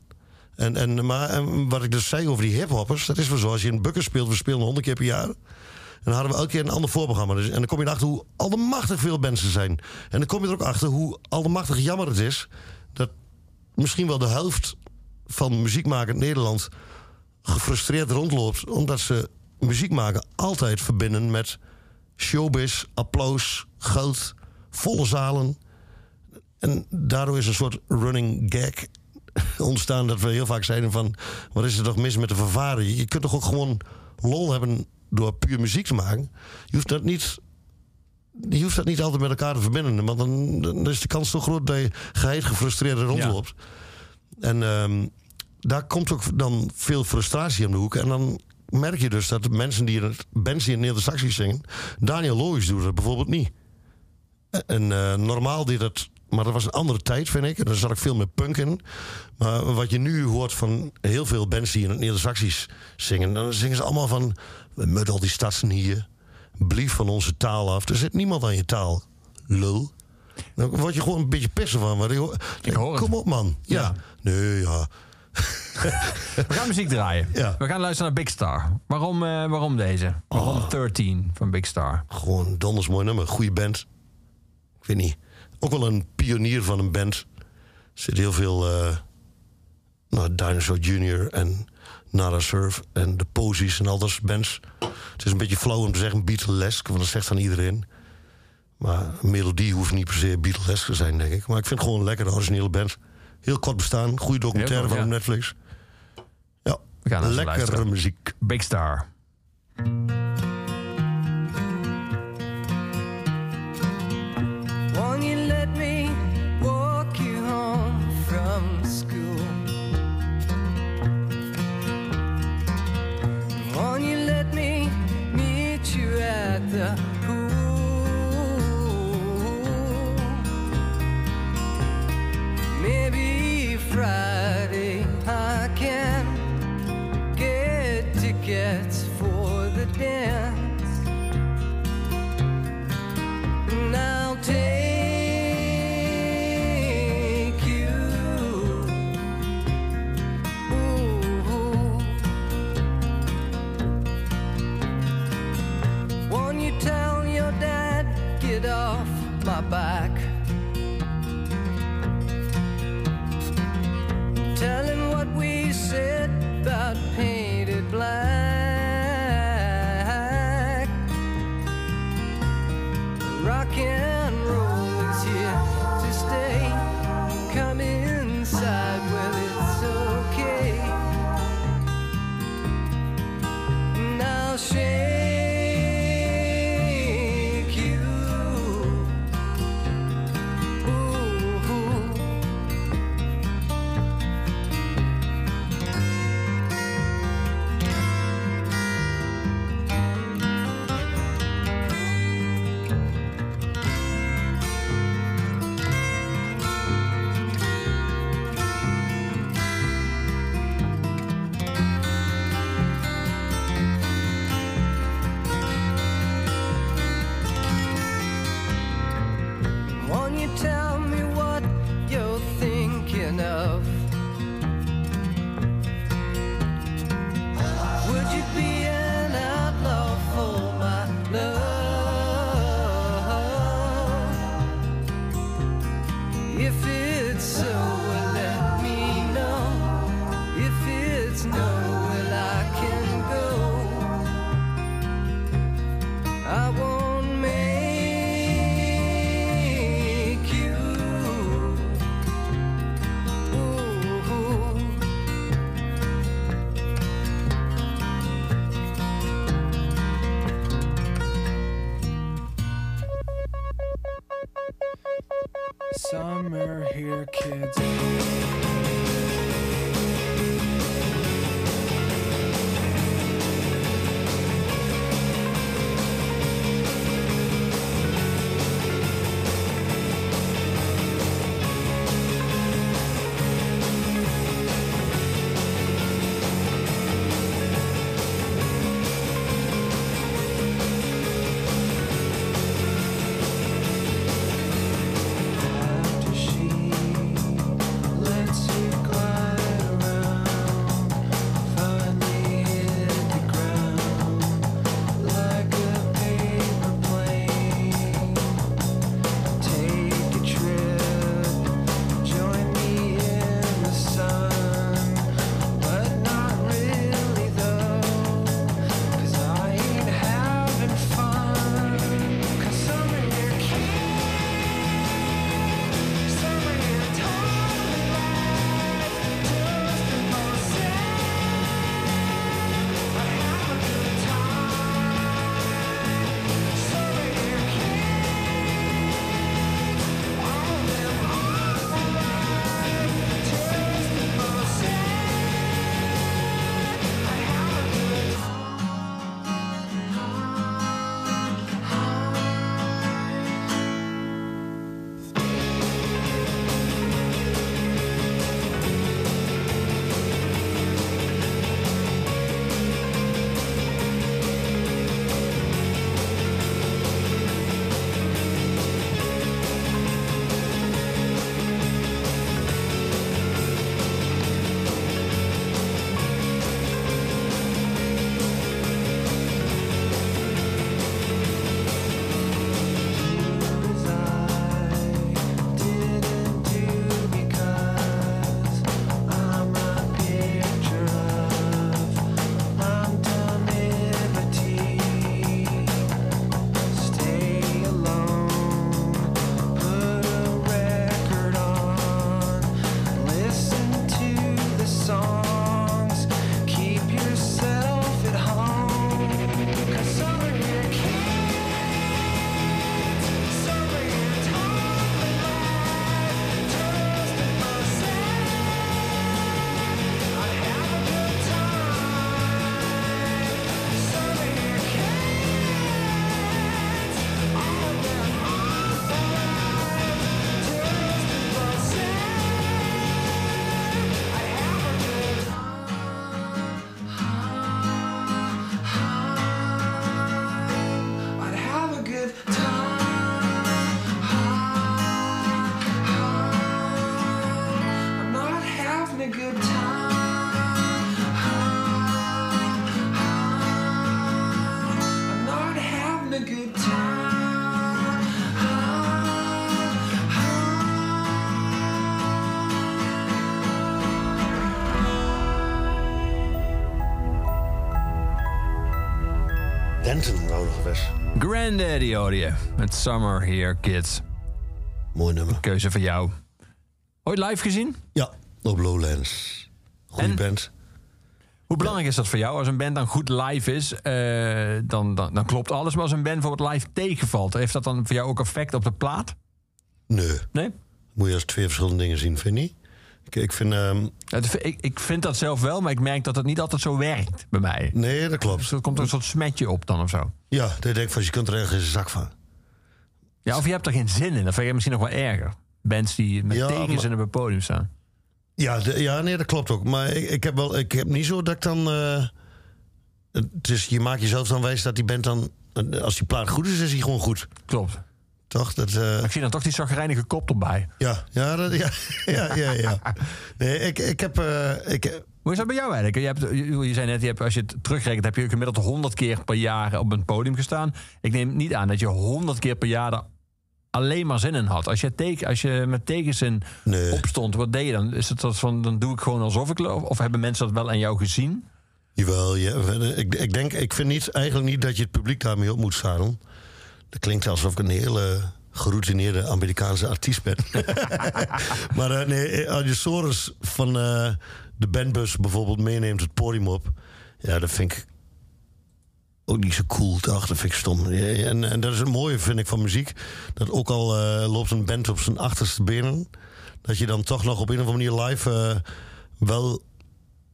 En, en, maar en wat ik dus zei over die hiphoppers, dat is wel zo. Als je in Bukken speelt, we spelen honderd keer per jaar. En dan hadden we elke keer een ander voorprogramma. Dus, en dan kom je erachter hoe allemachtig veel mensen zijn. En dan kom je er ook achter hoe allemachtig jammer het is... dat misschien wel de helft van muziekmakend Nederland... gefrustreerd rondloopt... omdat ze muziek maken altijd verbinden met showbiz, applaus, geld, volle zalen... En daardoor is een soort running gag ontstaan dat we heel vaak zeiden van... wat is er toch mis met de vervaren? Je kunt toch ook gewoon lol hebben door puur muziek te maken? Je hoeft dat niet... Je hoeft dat niet altijd met elkaar te verbinden. Want dan, dan is de kans toch groot dat je geheid gefrustreerd rondloopt. En ehm, daar komt ook dan veel frustratie om de hoek. En dan merk je dus dat de mensen die in het, bands die in Neder-Saxisch zingen... Daniel Lois doet dat bijvoorbeeld niet. En eh, normaal deed dat. Maar dat was een andere tijd, vind ik. En daar zat ik veel meer punk in. Maar wat je nu hoort van heel veel bands die in het Neder-Saxisch zingen... dan zingen ze allemaal van... We al die stadsen hier. Blief van onze taal af. Er zit niemand aan je taal. Lul. Dan word je gewoon een beetje pissen van. Maar Ik hoor het. Kom op, man. Ja. Ja. Nee, ja. <laughs> We gaan muziek draaien. Ja. We gaan luisteren naar Big Star. Waarom, eh, waarom deze? Waarom Oh. 13 van Big Star? Gewoon donders mooi nummer. Goede band. Ik weet niet. Ook wel een pionier van een band. Er zit heel veel... eh nou, Dinosaur Jr. en Nada Surf en de Posies en al dat soort bands. Het is een beetje flauw om te zeggen Beatlesk, want dat zegt dan iedereen. Maar een melodie hoeft niet per se Beatlesk te zijn, denk ik. Maar ik vind het gewoon een lekkere originele band. Heel kort bestaan, goede documentaire van Netflix. Ja, lekkere luisteren. muziek. Big Star. Granddaddy hoorde je. Met Summer Here Kids. Mooi nummer. Keuze van jou. Ooit live gezien? Ja, op Lowlands. Goeie En? band. Hoe belangrijk is dat voor jou? Als een band dan goed live is, eh, dan, dan, dan klopt alles. Maar als een band bijvoorbeeld live tegenvalt, heeft dat dan voor jou ook effect op de plaat? Nee. Nee? Moet je als twee verschillende dingen zien, vind je niet? Ik, ik vind... ehm, Het- ik, ik vind dat zelf wel, maar ik merk dat het niet altijd zo werkt bij mij. nee, dat klopt. Dus er komt een soort smetje op dan of zo. Ja, dat denk ik van, je kunt er ergens een zak van. Ja, of je hebt er geen zin in. Dat vind je misschien nog wel erger. Bands die met Ja, tekens maar- in op het podium staan. Ja, de- ja nee, dat klopt ook. Maar ik, ik heb wel, ik heb niet zo dat ik dan. eh, het is, je maakt jezelf dan wijs dat die band dan. eh, Als die plaat goed is, is die gewoon goed. Klopt. Toch? Dat, eh, Ik zie dan toch die zagrijnige kop erbij. ja, ja, dat, ja, <laughs> ja, ja, ja. Nee, ik, ik heb. eh, ik, Hoe is dat bij jou eigenlijk? Je, hebt, je, je zei net, je hebt, als je het terugrekent, heb je gemiddeld 100 keer per jaar op een podium gestaan. Ik neem niet aan dat je 100 keer per jaar er alleen maar zin in had. Als je, teken, als je met tegenzin Nee. opstond, wat deed je dan? Is het dat van, dan doe ik gewoon alsof ik... lo- Of hebben mensen dat wel aan jou gezien? Jawel, ja, ik, ik denk, ik vind niet, eigenlijk niet dat je het publiek daarmee op moet zadelen. Dat klinkt alsof ik een hele geroutineerde Amerikaanse artiest ben. <laughs> maar eh, nee, als je Soros van eh, de bandbus bijvoorbeeld meeneemt het podium op, ja, dat vind ik ook niet zo cool. Toch? Dat vind ik stom. En, en dat is het mooie, vind ik, van muziek. Dat ook al eh, loopt een band op zijn achterste benen, dat je dan toch nog op een of andere manier live eh, wel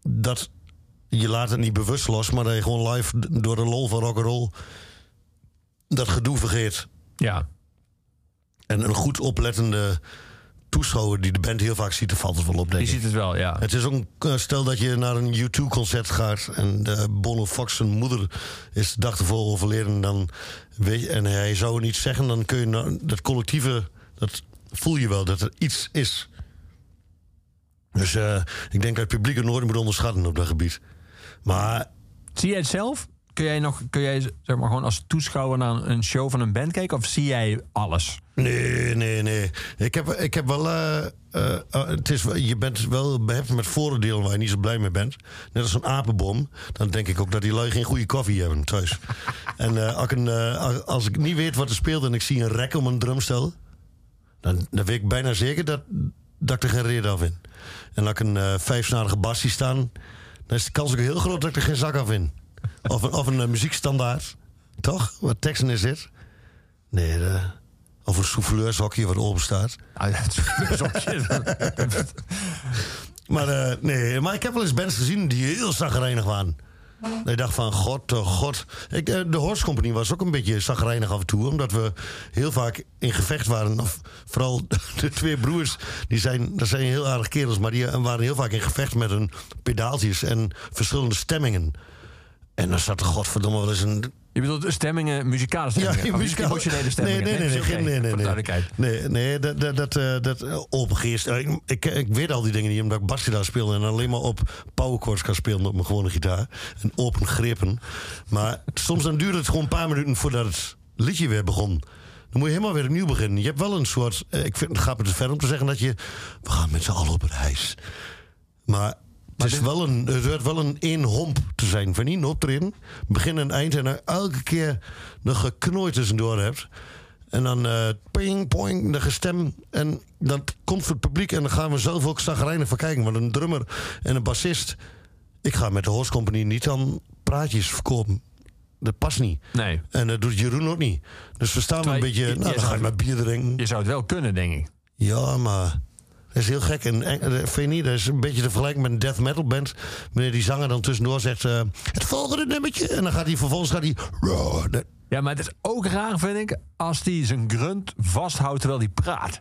dat je laat het niet bewust los, maar dat je gewoon live door de lol van rock'n'roll dat gedoe vergeet. Ja. En een goed oplettende toeschouwer die de band heel vaak ziet, valt het wel op, denk Die ziet het wel, ja. Het is ook, eh, stel dat je naar een U2-concert gaat en uh, Bono Fox zijn moeder is de dag ervoor overleden, dan weet je, en hij zou niet zeggen, dan kun je nou- dat collectieve, dat voel je wel dat er iets is. Dus eh, ik denk dat het publiek het nooit moet onderschatten op dat gebied. Maar Zie jij het zelf? Kun jij, nog, kun jij zeg maar, gewoon als toeschouwer naar een- show van een band kijken? Of zie jij alles? Nee, nee, nee. Ik heb, ik heb wel. eh, eh, eh, het is, je bent wel behept met vooroordelen waar je niet zo blij mee bent. Net als een apenbom. Dan denk ik ook dat die lui geen goede koffie hebben thuis. <laughs> en als, ik een, als ik niet weet wat er speelt en ik zie een rek om een drumstel. Dan, dan weet ik bijna zeker dat, dat ik er geen reden af in. En als ik een vijfsnarige bas zie staan. dan is de kans ook heel groot dat ik er geen zak af in. Of een, of een eh, muziekstandaard. Toch? Wat teksten is dit? Nee, de, of een souffleurshokje wat open staat. Is <laughs> ook- Maar, eh, nee, maar ik heb wel eens bands gezien die heel zagrijnig waren. Ik dacht van, god, oh god. Ik, eh, de Horse Company was ook een beetje zagrijnig af en toe. Omdat we heel vaak in gevecht waren. Of vooral <laughs> de twee broers, die zijn, dat zijn heel aardige kerels. Maar die eh, waren heel vaak in gevecht met hun pedaaltjes en verschillende stemmingen. En dan zat er godverdomme wel eens een Je bedoelt stemmingen, muzikale stemmingen? Ja, Of muzikaal- emotionele stemmingen? Nee, nee, nee, nee, nee, nee, de nee. duidelijkheid. Nee, nee dat, dat, dat, eh, dat eh, open geest. Eh, Ik, ik, ik weet al die dingen niet, omdat ik basgitaar speel en alleen maar op powerchords kan spelen op mijn gewone gitaar. En open grepen. Maar soms dan duurt het gewoon een paar minuten voordat het liedje weer begon. Dan moet je helemaal weer opnieuw beginnen. Je hebt wel een soort. eh, Ik vind het gaat me te ver om te zeggen dat je. We gaan met z'n allen op reis. Maar het, is wel een, het wordt wel een één homp te zijn. Van niet een optreden, begin en eind. En dan elke keer nog geknooid tussendoor hebt. En dan eh ping, poing, de gestem. En dan komt voor het publiek. En dan gaan we zelf ook zagrijnig van kijken. Want een drummer en een bassist. Ik ga met de Horse Company niet dan praatjes verkopen. Dat past niet. Nee. En dat doet Jeroen ook niet. Dus we staan een beetje. je- Nou, je dan ga ik maar bier drinken. Je zou het wel kunnen, denk ik. Ja, maar dat is heel gek. En, en eh, vind je niet, dat is een beetje te vergelijken met een death metal band. Wanneer die zanger dan tussendoor zegt... eh, het volgende nummertje. En dan gaat hij vervolgens... Gaat hij, Ja, maar het is ook raar, vind ik, als hij zijn grunt vasthoudt terwijl hij praat.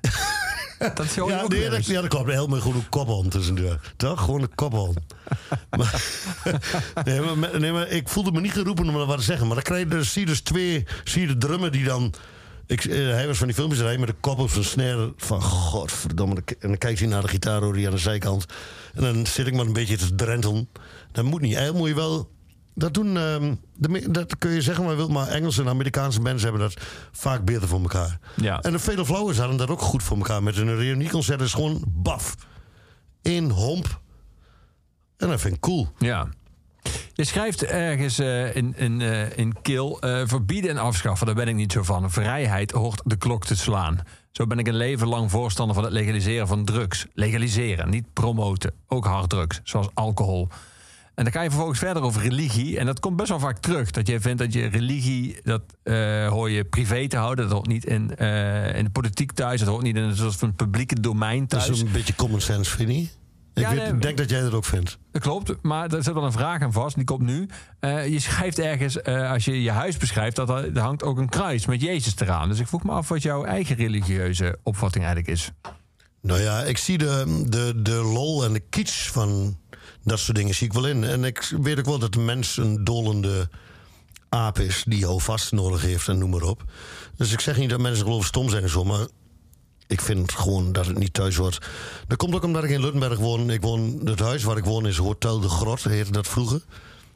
<laughs> dat je ja, nee, dat, ja, dat klopt. Heel gewoon een kophond tussendoor. Toch? Gewoon een <laughs> maar, <laughs> nee, maar, nee, maar ik voelde me niet geroepen om dat wat te zeggen. Maar dan krijg je dus, zie je dus twee... Zie je de drummer die dan... Ik, eh, hij was van die filmpjes rijden met de kop op zijn snare. Van godverdomme. En dan kijkt hij naar de gitaar die aan de zijkant. En dan zit ik maar een beetje te drentelen. Dat moet niet. Eigenlijk moet je wel... Dat doen... ehm, de dat kun je zeggen maar wilt. Maar Engelse en Amerikaanse bands hebben dat vaak beter voor elkaar. Ja. En de Fatal Flowers hadden dat ook goed voor elkaar. Met hun reunieconcert is gewoon baf. Eén homp. En dat vind ik cool. Ja. Je schrijft ergens eh, in, in, eh, in Kill... eh, verbieden en afschaffen, daar ben ik niet zo van. Vrijheid hoort de klok te slaan. Zo ben ik een leven lang voorstander van het legaliseren van drugs. Legaliseren, niet promoten. Ook harddrugs, zoals alcohol. En dan ga je vervolgens verder over religie. En dat komt best wel vaak terug. Dat je vindt dat je religie, dat hoor je privé te houden. Dat hoort niet in, in de politiek thuis. Dat hoort niet in een soort van publieke domein Dat thuis. is een beetje common sense, vind je? Ik Ja, weet- nee, denk dat jij dat ook vindt. Dat klopt, maar er zit wel een vraag aan vast. Die komt nu. Eh, je schrijft ergens, eh, als je je huis beschrijft, dat er, er hangt ook een kruis met Jezus eraan. Dus ik vroeg me af wat jouw eigen religieuze opvatting eigenlijk is. Nou ja, ik zie de, de, de lol en de kitsch van dat soort dingen zie ik wel in. En ik weet ook wel dat de mens een dolende aap is die houvast nodig heeft en noem maar op. Dus ik zeg niet dat mensen geloof stom zijn en zo, maar ik vind gewoon dat het niet thuis hoort. Dat komt ook omdat ik in Luttenberg woon. Ik woon het huis waar ik woon is Hotel de Grot, heette dat vroeger.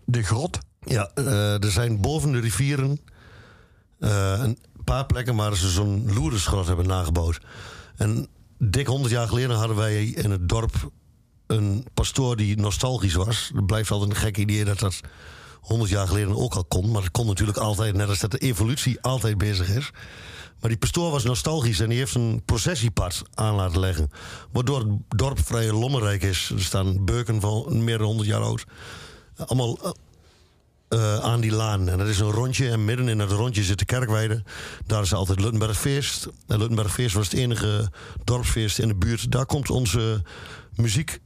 De grot? Ja, eh, er zijn boven de rivieren eh, een paar plekken waar ze zo'n loerenschrot hebben nagebouwd. En dik 100 jaar geleden hadden wij in het dorp een pastoor die nostalgisch was. Het blijft altijd een gek idee dat dat 100 jaar geleden ook al kon. Maar dat kon natuurlijk altijd, net als dat de evolutie altijd bezig is. Maar die pastoor was nostalgisch en die heeft een processiepad aan laten leggen. Waardoor het dorp vrij lommerrijk is. Er staan beuken van meer dan 100 jaar oud. Allemaal eh, eh, aan die laan. En dat is een rondje. En midden in dat rondje zit de kerkweide. Daar is altijd Luttenbergfeest. En Luttenbergfeest was het enige dorpsfeest in de buurt. Daar komt onze muziek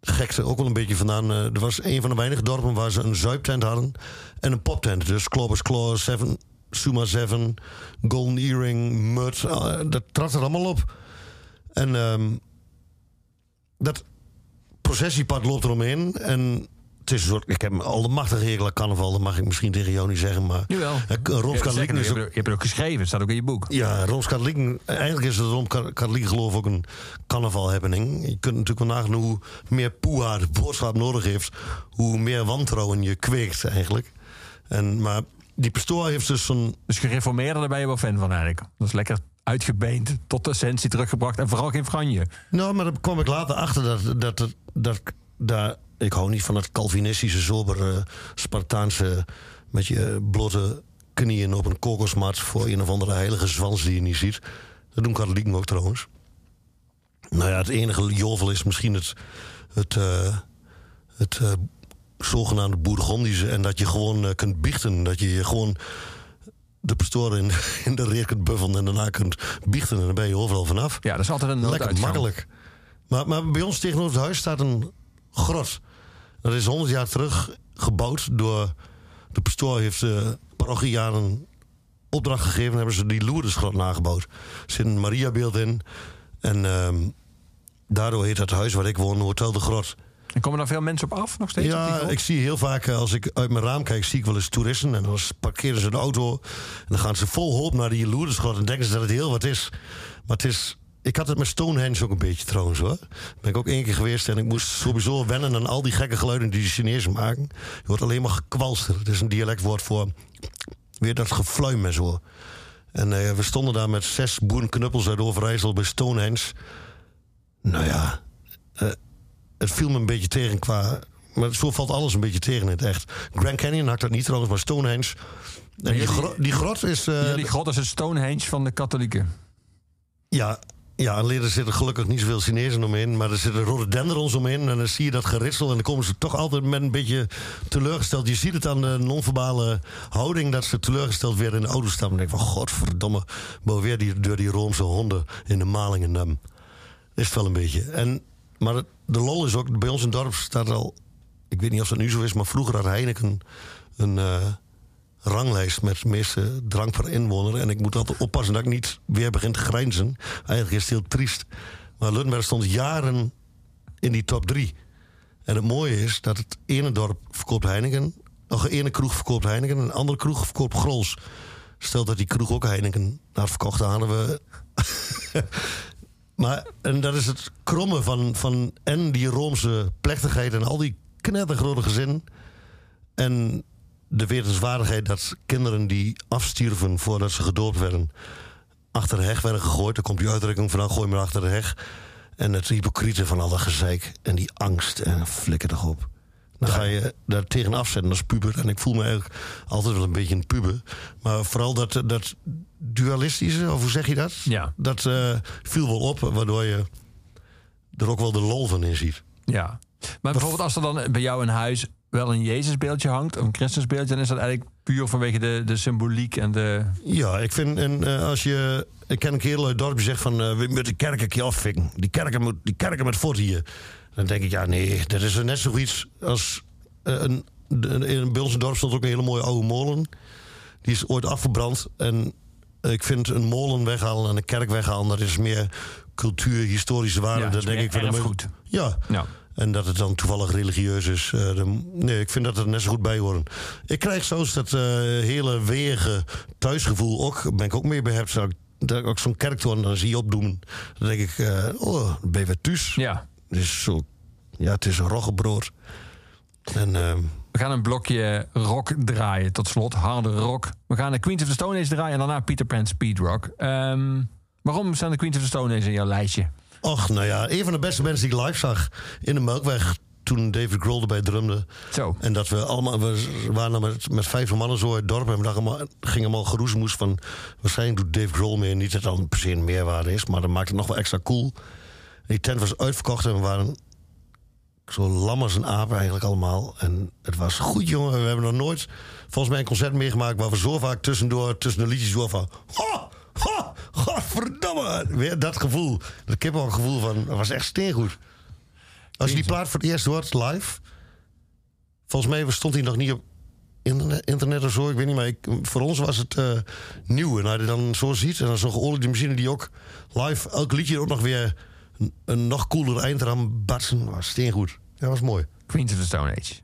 gekte ook wel een beetje vandaan. Eh, er was een van de weinige dorpen waar ze een zuiptent hadden en een poptent. Dus Clobbers Claw, Seven, Suma Seven, Golden Earring, Mud, eh, dat trad er allemaal op. En ehm, dat processiepad loopt eromheen. En het is een soort, ik heb al de machtige aan carnaval, dat mag ik misschien tegen jou niet zeggen, maar... Jawel. Eh, Rooms-Katholieken je, is hebt ook- er- je hebt het ook geschreven, het staat ook in je boek. ja, Rooms-Katholieken. Eigenlijk is het Rooms-Katholiek geloof ook een carnaval-happening. Je kunt natuurlijk wel nagaan hoe meer poeha de boodschap nodig heeft, hoe meer wantrouwen je kweekt eigenlijk. En, maar die pastoor heeft dus zo'n. Dus gereformeerde, daar ben je wel fan van eigenlijk. Dat is lekker uitgebeend, tot de essentie teruggebracht en vooral geen franje. Nou, maar daar kwam ik later achter dat, dat, dat, dat daar. Ik hou niet van het Calvinistische, sobere, Spartaanse. met je blote knieën op een kokosmat voor een of andere heilige zwans die je niet ziet. Dat doen katholieken ook trouwens. Nou ja, het enige jovel is misschien het, het, eh, het eh, zogenaamde bourgondische. En dat je gewoon eh, kunt biechten. Dat je je gewoon de pastoor in, <laughs> in de reer kunt buffelen en daarna kunt biechten. En dan ben je overal vanaf. Ja, dat is altijd een Lekker makkelijk. Maar, maar bij ons tegenover het huis staat een grot. Dat is 100 jaar terug gebouwd door. De pastoor heeft de parochianen opdracht gegeven. hebben ze die Lourdesgrot nagebouwd. Er zit een Mariabeeld in. En ehm, daardoor heet het huis waar ik woon Hotel de Grot. En komen daar veel mensen op af nog steeds? Ja, ik zie heel vaak eh, als ik uit mijn raam kijk, zie ik wel eens toeristen. En dan parkeren ze de auto. En dan gaan ze vol hoop naar die Lourdesgrot. En denken ze dat het heel wat is. Maar het is. Ik had het met Stonehenge ook een beetje trouwens hoor. Ben ik ook één keer geweest en ik moest sowieso wennen aan al die gekke geluiden die de Chinezen maken. Je hoort alleen maar gekwalster. Het is een dialectwoord voor weer dat gefluim en zo. En eh, we stonden daar met zes boerenknuppels uit Overijssel bij Stonehenge. Nou ja, eh, het viel me een beetje tegen qua. Maar zo valt alles een beetje tegen in het echt. Grand Canyon had dat niet trouwens, maar Stonehenge. En die, gro- die grot is. eh, Jullie grot is het Stonehenge van de katholieken. ja, ja, alleen er zitten gelukkig niet zoveel Chinezen omheen. Maar er zitten rhododendrons omheen. En dan zie je dat geritsel. En dan komen ze toch altijd met een beetje teleurgesteld. Je ziet het aan de non-verbale houding. Dat ze teleurgesteld weer in de auto stappen. En denk van, godverdomme. Maar weer die, door die Roomse honden in de malingen. Is het wel een beetje. En, maar de lol is ook, bij ons in het dorp staat al... Ik weet niet of dat nu zo is, maar vroeger had Heineken een... eh, ranglijst met meeste drank per inwoner. En ik moet altijd oppassen dat ik niet weer begin te grijnzen. Eigenlijk is het heel triest. Maar Luttenberg stond jaren in die top drie. En het mooie is dat het ene dorp verkoopt Heineken. Nog een ene kroeg verkoopt Heineken. En een andere kroeg verkoopt Grols. Stel dat die kroeg ook Heineken had verkocht, dan hadden we... maar, en dat is het kromme van, van en die Roomse plechtigheid... en al die knettergrote gezin... En de wetenswaardigheid dat kinderen die afstierven voordat ze gedoopt werden, achter de heg werden gegooid. Daar komt die uitdrukking van, gooi maar achter de heg. En het hypocriete van al dat gezeik en die angst en flikker toch op. Dan ga je daar tegen afzetten als puber. En ik voel me eigenlijk altijd wel een beetje een puber. Maar vooral dat, dat dualistische, of hoe zeg je dat? Ja. Dat eh, viel wel op, waardoor je er ook wel de lol van in ziet. Ja. Maar bijvoorbeeld als er dan bij jou in huis wel een Jezusbeeldje hangt, of een Christusbeeldje, dan is dat eigenlijk puur vanwege de, de symboliek en de... Ja, ik vind, en eh, als je. Ik ken een kerel uit het dorp die zegt van. eh, we moeten de kerk een keer afvikken. Die kerken, moet, die kerken met voet hier. Dan denk ik, ja, nee, dat is net zoiets als. eh, een, in bij ons dorp stond ook een hele mooie oude molen. Die is ooit afgebrand. En ik vind een molen weghalen en een kerk weghalen, dat is meer cultuur, historische waarde. Ja, dat denk ik van de erfgoed. Ja. Ja. En dat het dan toevallig religieus is. eh, nee, ik vind dat er net zo goed bij horen. Ik krijg zelfs dat eh, hele weege thuisgevoel ook. Ben ik ook mee behept. Dat ik- Dat ik ook zo'n kerktoren dan zie je opdoen. Dan denk ik, eh, oh, ben je weer thuis. Ja. Het is zo, ja, het is een roggebrood. En ehm, We gaan een blokje rock draaien, tot slot. Harde rock. We gaan de Queens of the Stone Age draaien en daarna Peter Pan Speed Rock. Ehm, waarom staan de Queens of the Stone Age in jouw lijstje? Och, nou ja, een van de beste mensen die ik live zag in de Melkweg. Toen David Grohl erbij drumde. Zo. En dat we allemaal, we waren met, met vijf mannen zo uit het dorp. En we dachten gingen allemaal geroezemoes van. Waarschijnlijk doet Dave Grohl meer. Niet dat het dan per se een meerwaarde is, maar dat maakt het nog wel extra cool. Die tent was uitverkocht en we waren zo lam als een aap eigenlijk allemaal. En het was goed, jongen. We hebben nog nooit volgens mij een concert meegemaakt... waar we zo vaak tussendoor, tussen de liedjes door van... Ho, ho, godverdamme. Weer dat gevoel. Dat kippengevoel van... Dat was echt steengoed. Als je die plaat voor het eerst hoort, live... Volgens mij stond hij nog niet op internet, internet of zo. Ik weet niet, maar ik, voor ons was het eh, nieuw. En als je dan zo ziet, en dan zo'n geoliede machine die ook live... elk liedje ook nog weer een, nog cooler eindram batsen. Was steengoed. Ja, was mooi. Queens of the Stone Age.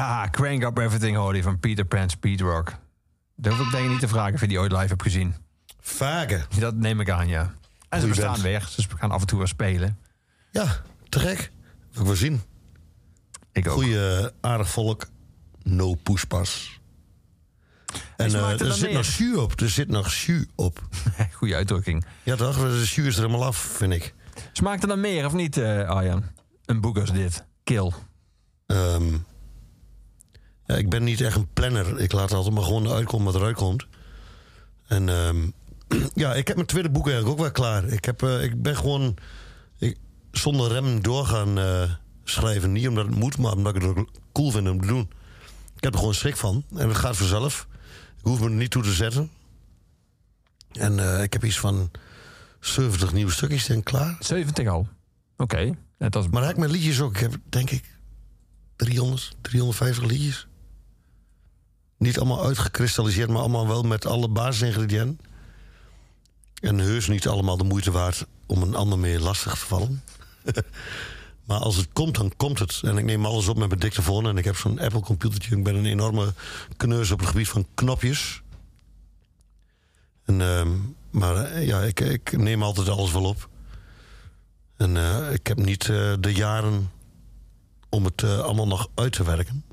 Ja, Crank Up Everything Holy van Peter Pan Speed Rock. Dat hoef ik denk ik niet te vragen of je die ooit live hebt gezien. Vagen. Dat neem ik aan, ja. En ze bestaan band. weer. Dus we gaan af en toe weer spelen. Ja, te gek. Wil ik wel zien. Ik ook. Goeie, eh, aardig volk. No poespas. En eh, er er zit nog jus op. Er zit nog jus op. <laughs> Goeie uitdrukking. Ja toch? De jus is er helemaal af, vind ik. Smaakt er dan meer of niet, eh, Arjan? Een boek als dit. Kill. Ehm, ja, ik ben niet echt een planner. Ik laat altijd maar gewoon uitkomen wat eruit komt. En ehm, <clears throat> ja, ik heb mijn tweede boek eigenlijk ook wel klaar. Ik, heb, eh, ik ben gewoon ik, zonder rem doorgaan eh, schrijven. Niet omdat het moet, maar omdat ik het ook cool vind om te doen. Ik heb er gewoon schrik van. En het gaat vanzelf. Ik hoef me er niet toe te zetten. En eh, ik heb iets van 70 nieuwe stukjes denk ik klaar. 70 al. Oké. Net als... Maar ik met liedjes ook. Ik heb denk ik 300, 350 liedjes. Niet allemaal uitgekristalliseerd, maar allemaal wel met alle basisingrediënten. En heus niet allemaal de moeite waard om een ander mee lastig te vallen. <laughs> maar als het komt, dan komt het. En ik neem alles op met mijn dictafoon. En ik heb zo'n Apple computertje. Ik ben een enorme kneus op het gebied van knopjes. En, ehm, maar eh, ja, ik, ik neem altijd alles wel op. En eh, ik heb niet eh, de jaren om het allemaal nog uit te werken.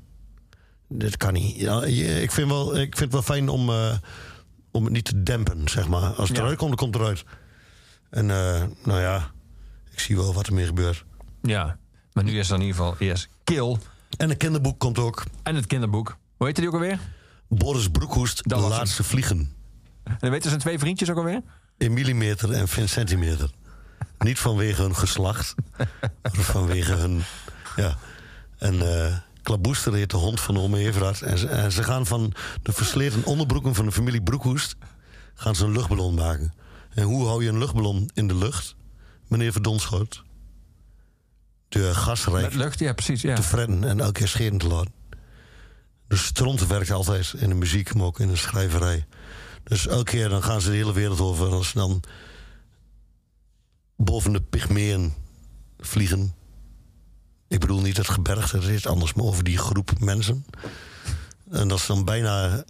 Dit kan niet. Ja, ik, vind wel, ik vind het wel fijn om, eh, om het niet te dempen, zeg maar. Als het Ja. eruit komt, dan komt het eruit. En eh, nou ja, ik zie wel wat er mee gebeurt. Ja. Maar nu is er in ieder geval eerst Kill. En een kinderboek komt ook. En het kinderboek. Hoe heet die ook alweer? Boris Broekhoest, Dat De hem. Laatste Vliegen. En weten zijn twee vriendjes ook alweer? In millimeter en in centimeter. Niet vanwege hun geslacht, <laughs> maar vanwege hun. Ja. En eh Klaboester heet de hond van Ome Everard. En ze, en ze gaan van de versleten onderbroeken van de familie Broekhoest. gaan ze een luchtballon maken. En hoe hou je een luchtballon in de lucht, meneer Verdonschoot? De gasrijk Met lucht, ja precies. Ja. te fretten en elke keer scheren te laten. Dus stront werkt altijd in de muziek, maar ook in de schrijverij. Dus elke keer dan gaan ze de hele wereld over. En als ze dan boven de pygmeeën vliegen. Ik bedoel niet het gebergte, het is anders, maar over die groep mensen. En als ze dan bijna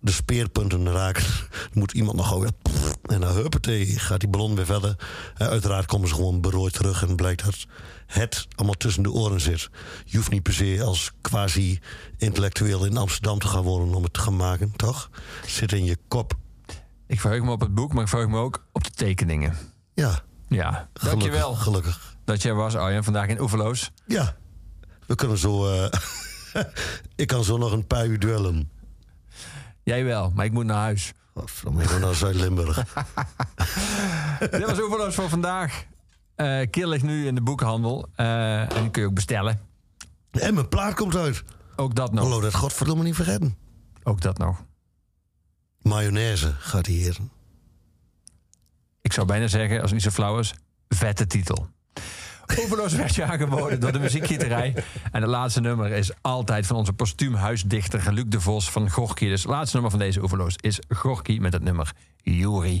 de speerpunten raken, <laughs> moet iemand nog gewoon... <laughs> En dan huppatee, gaat die ballon weer verder. En uiteraard komen ze gewoon berooid terug en blijkt dat het allemaal tussen de oren zit. Je hoeft niet per se als quasi-intellectueel in Amsterdam te gaan wonen om het te gaan maken, toch? Het zit in je kop. Ik verheug me op het boek, maar ik verheug me ook op de tekeningen. Ja, Ja, gelukkig. dankjewel Gelukkig. Dat jij was, Arjan, vandaag in Oeverloos. Ja, we kunnen zo... eh, <laughs> ik kan zo nog een paar uur duellen. Jij wel, maar ik moet naar huis. Godverdomme, ik ga naar Zuid-Limburg. <laughs> Dit was Oeverloos voor vandaag. Kill ligt nu in de boekhandel. eh, en die kun je ook bestellen. en mijn plaat komt uit. Ook dat nog. Hallo, dat godverdomme niet vergeten. Ook dat nog. Mayonaise gaat heren. Ik zou bijna zeggen, als het niet zo flauw is, vette titel. Oeverloos werd je aangeboden door de muziekgieterij. En het laatste nummer is altijd van onze postuumhuisdichter Luc de Vos van Gorky. Dus het laatste nummer van deze Oeverloos is Gorky met het nummer Yuri.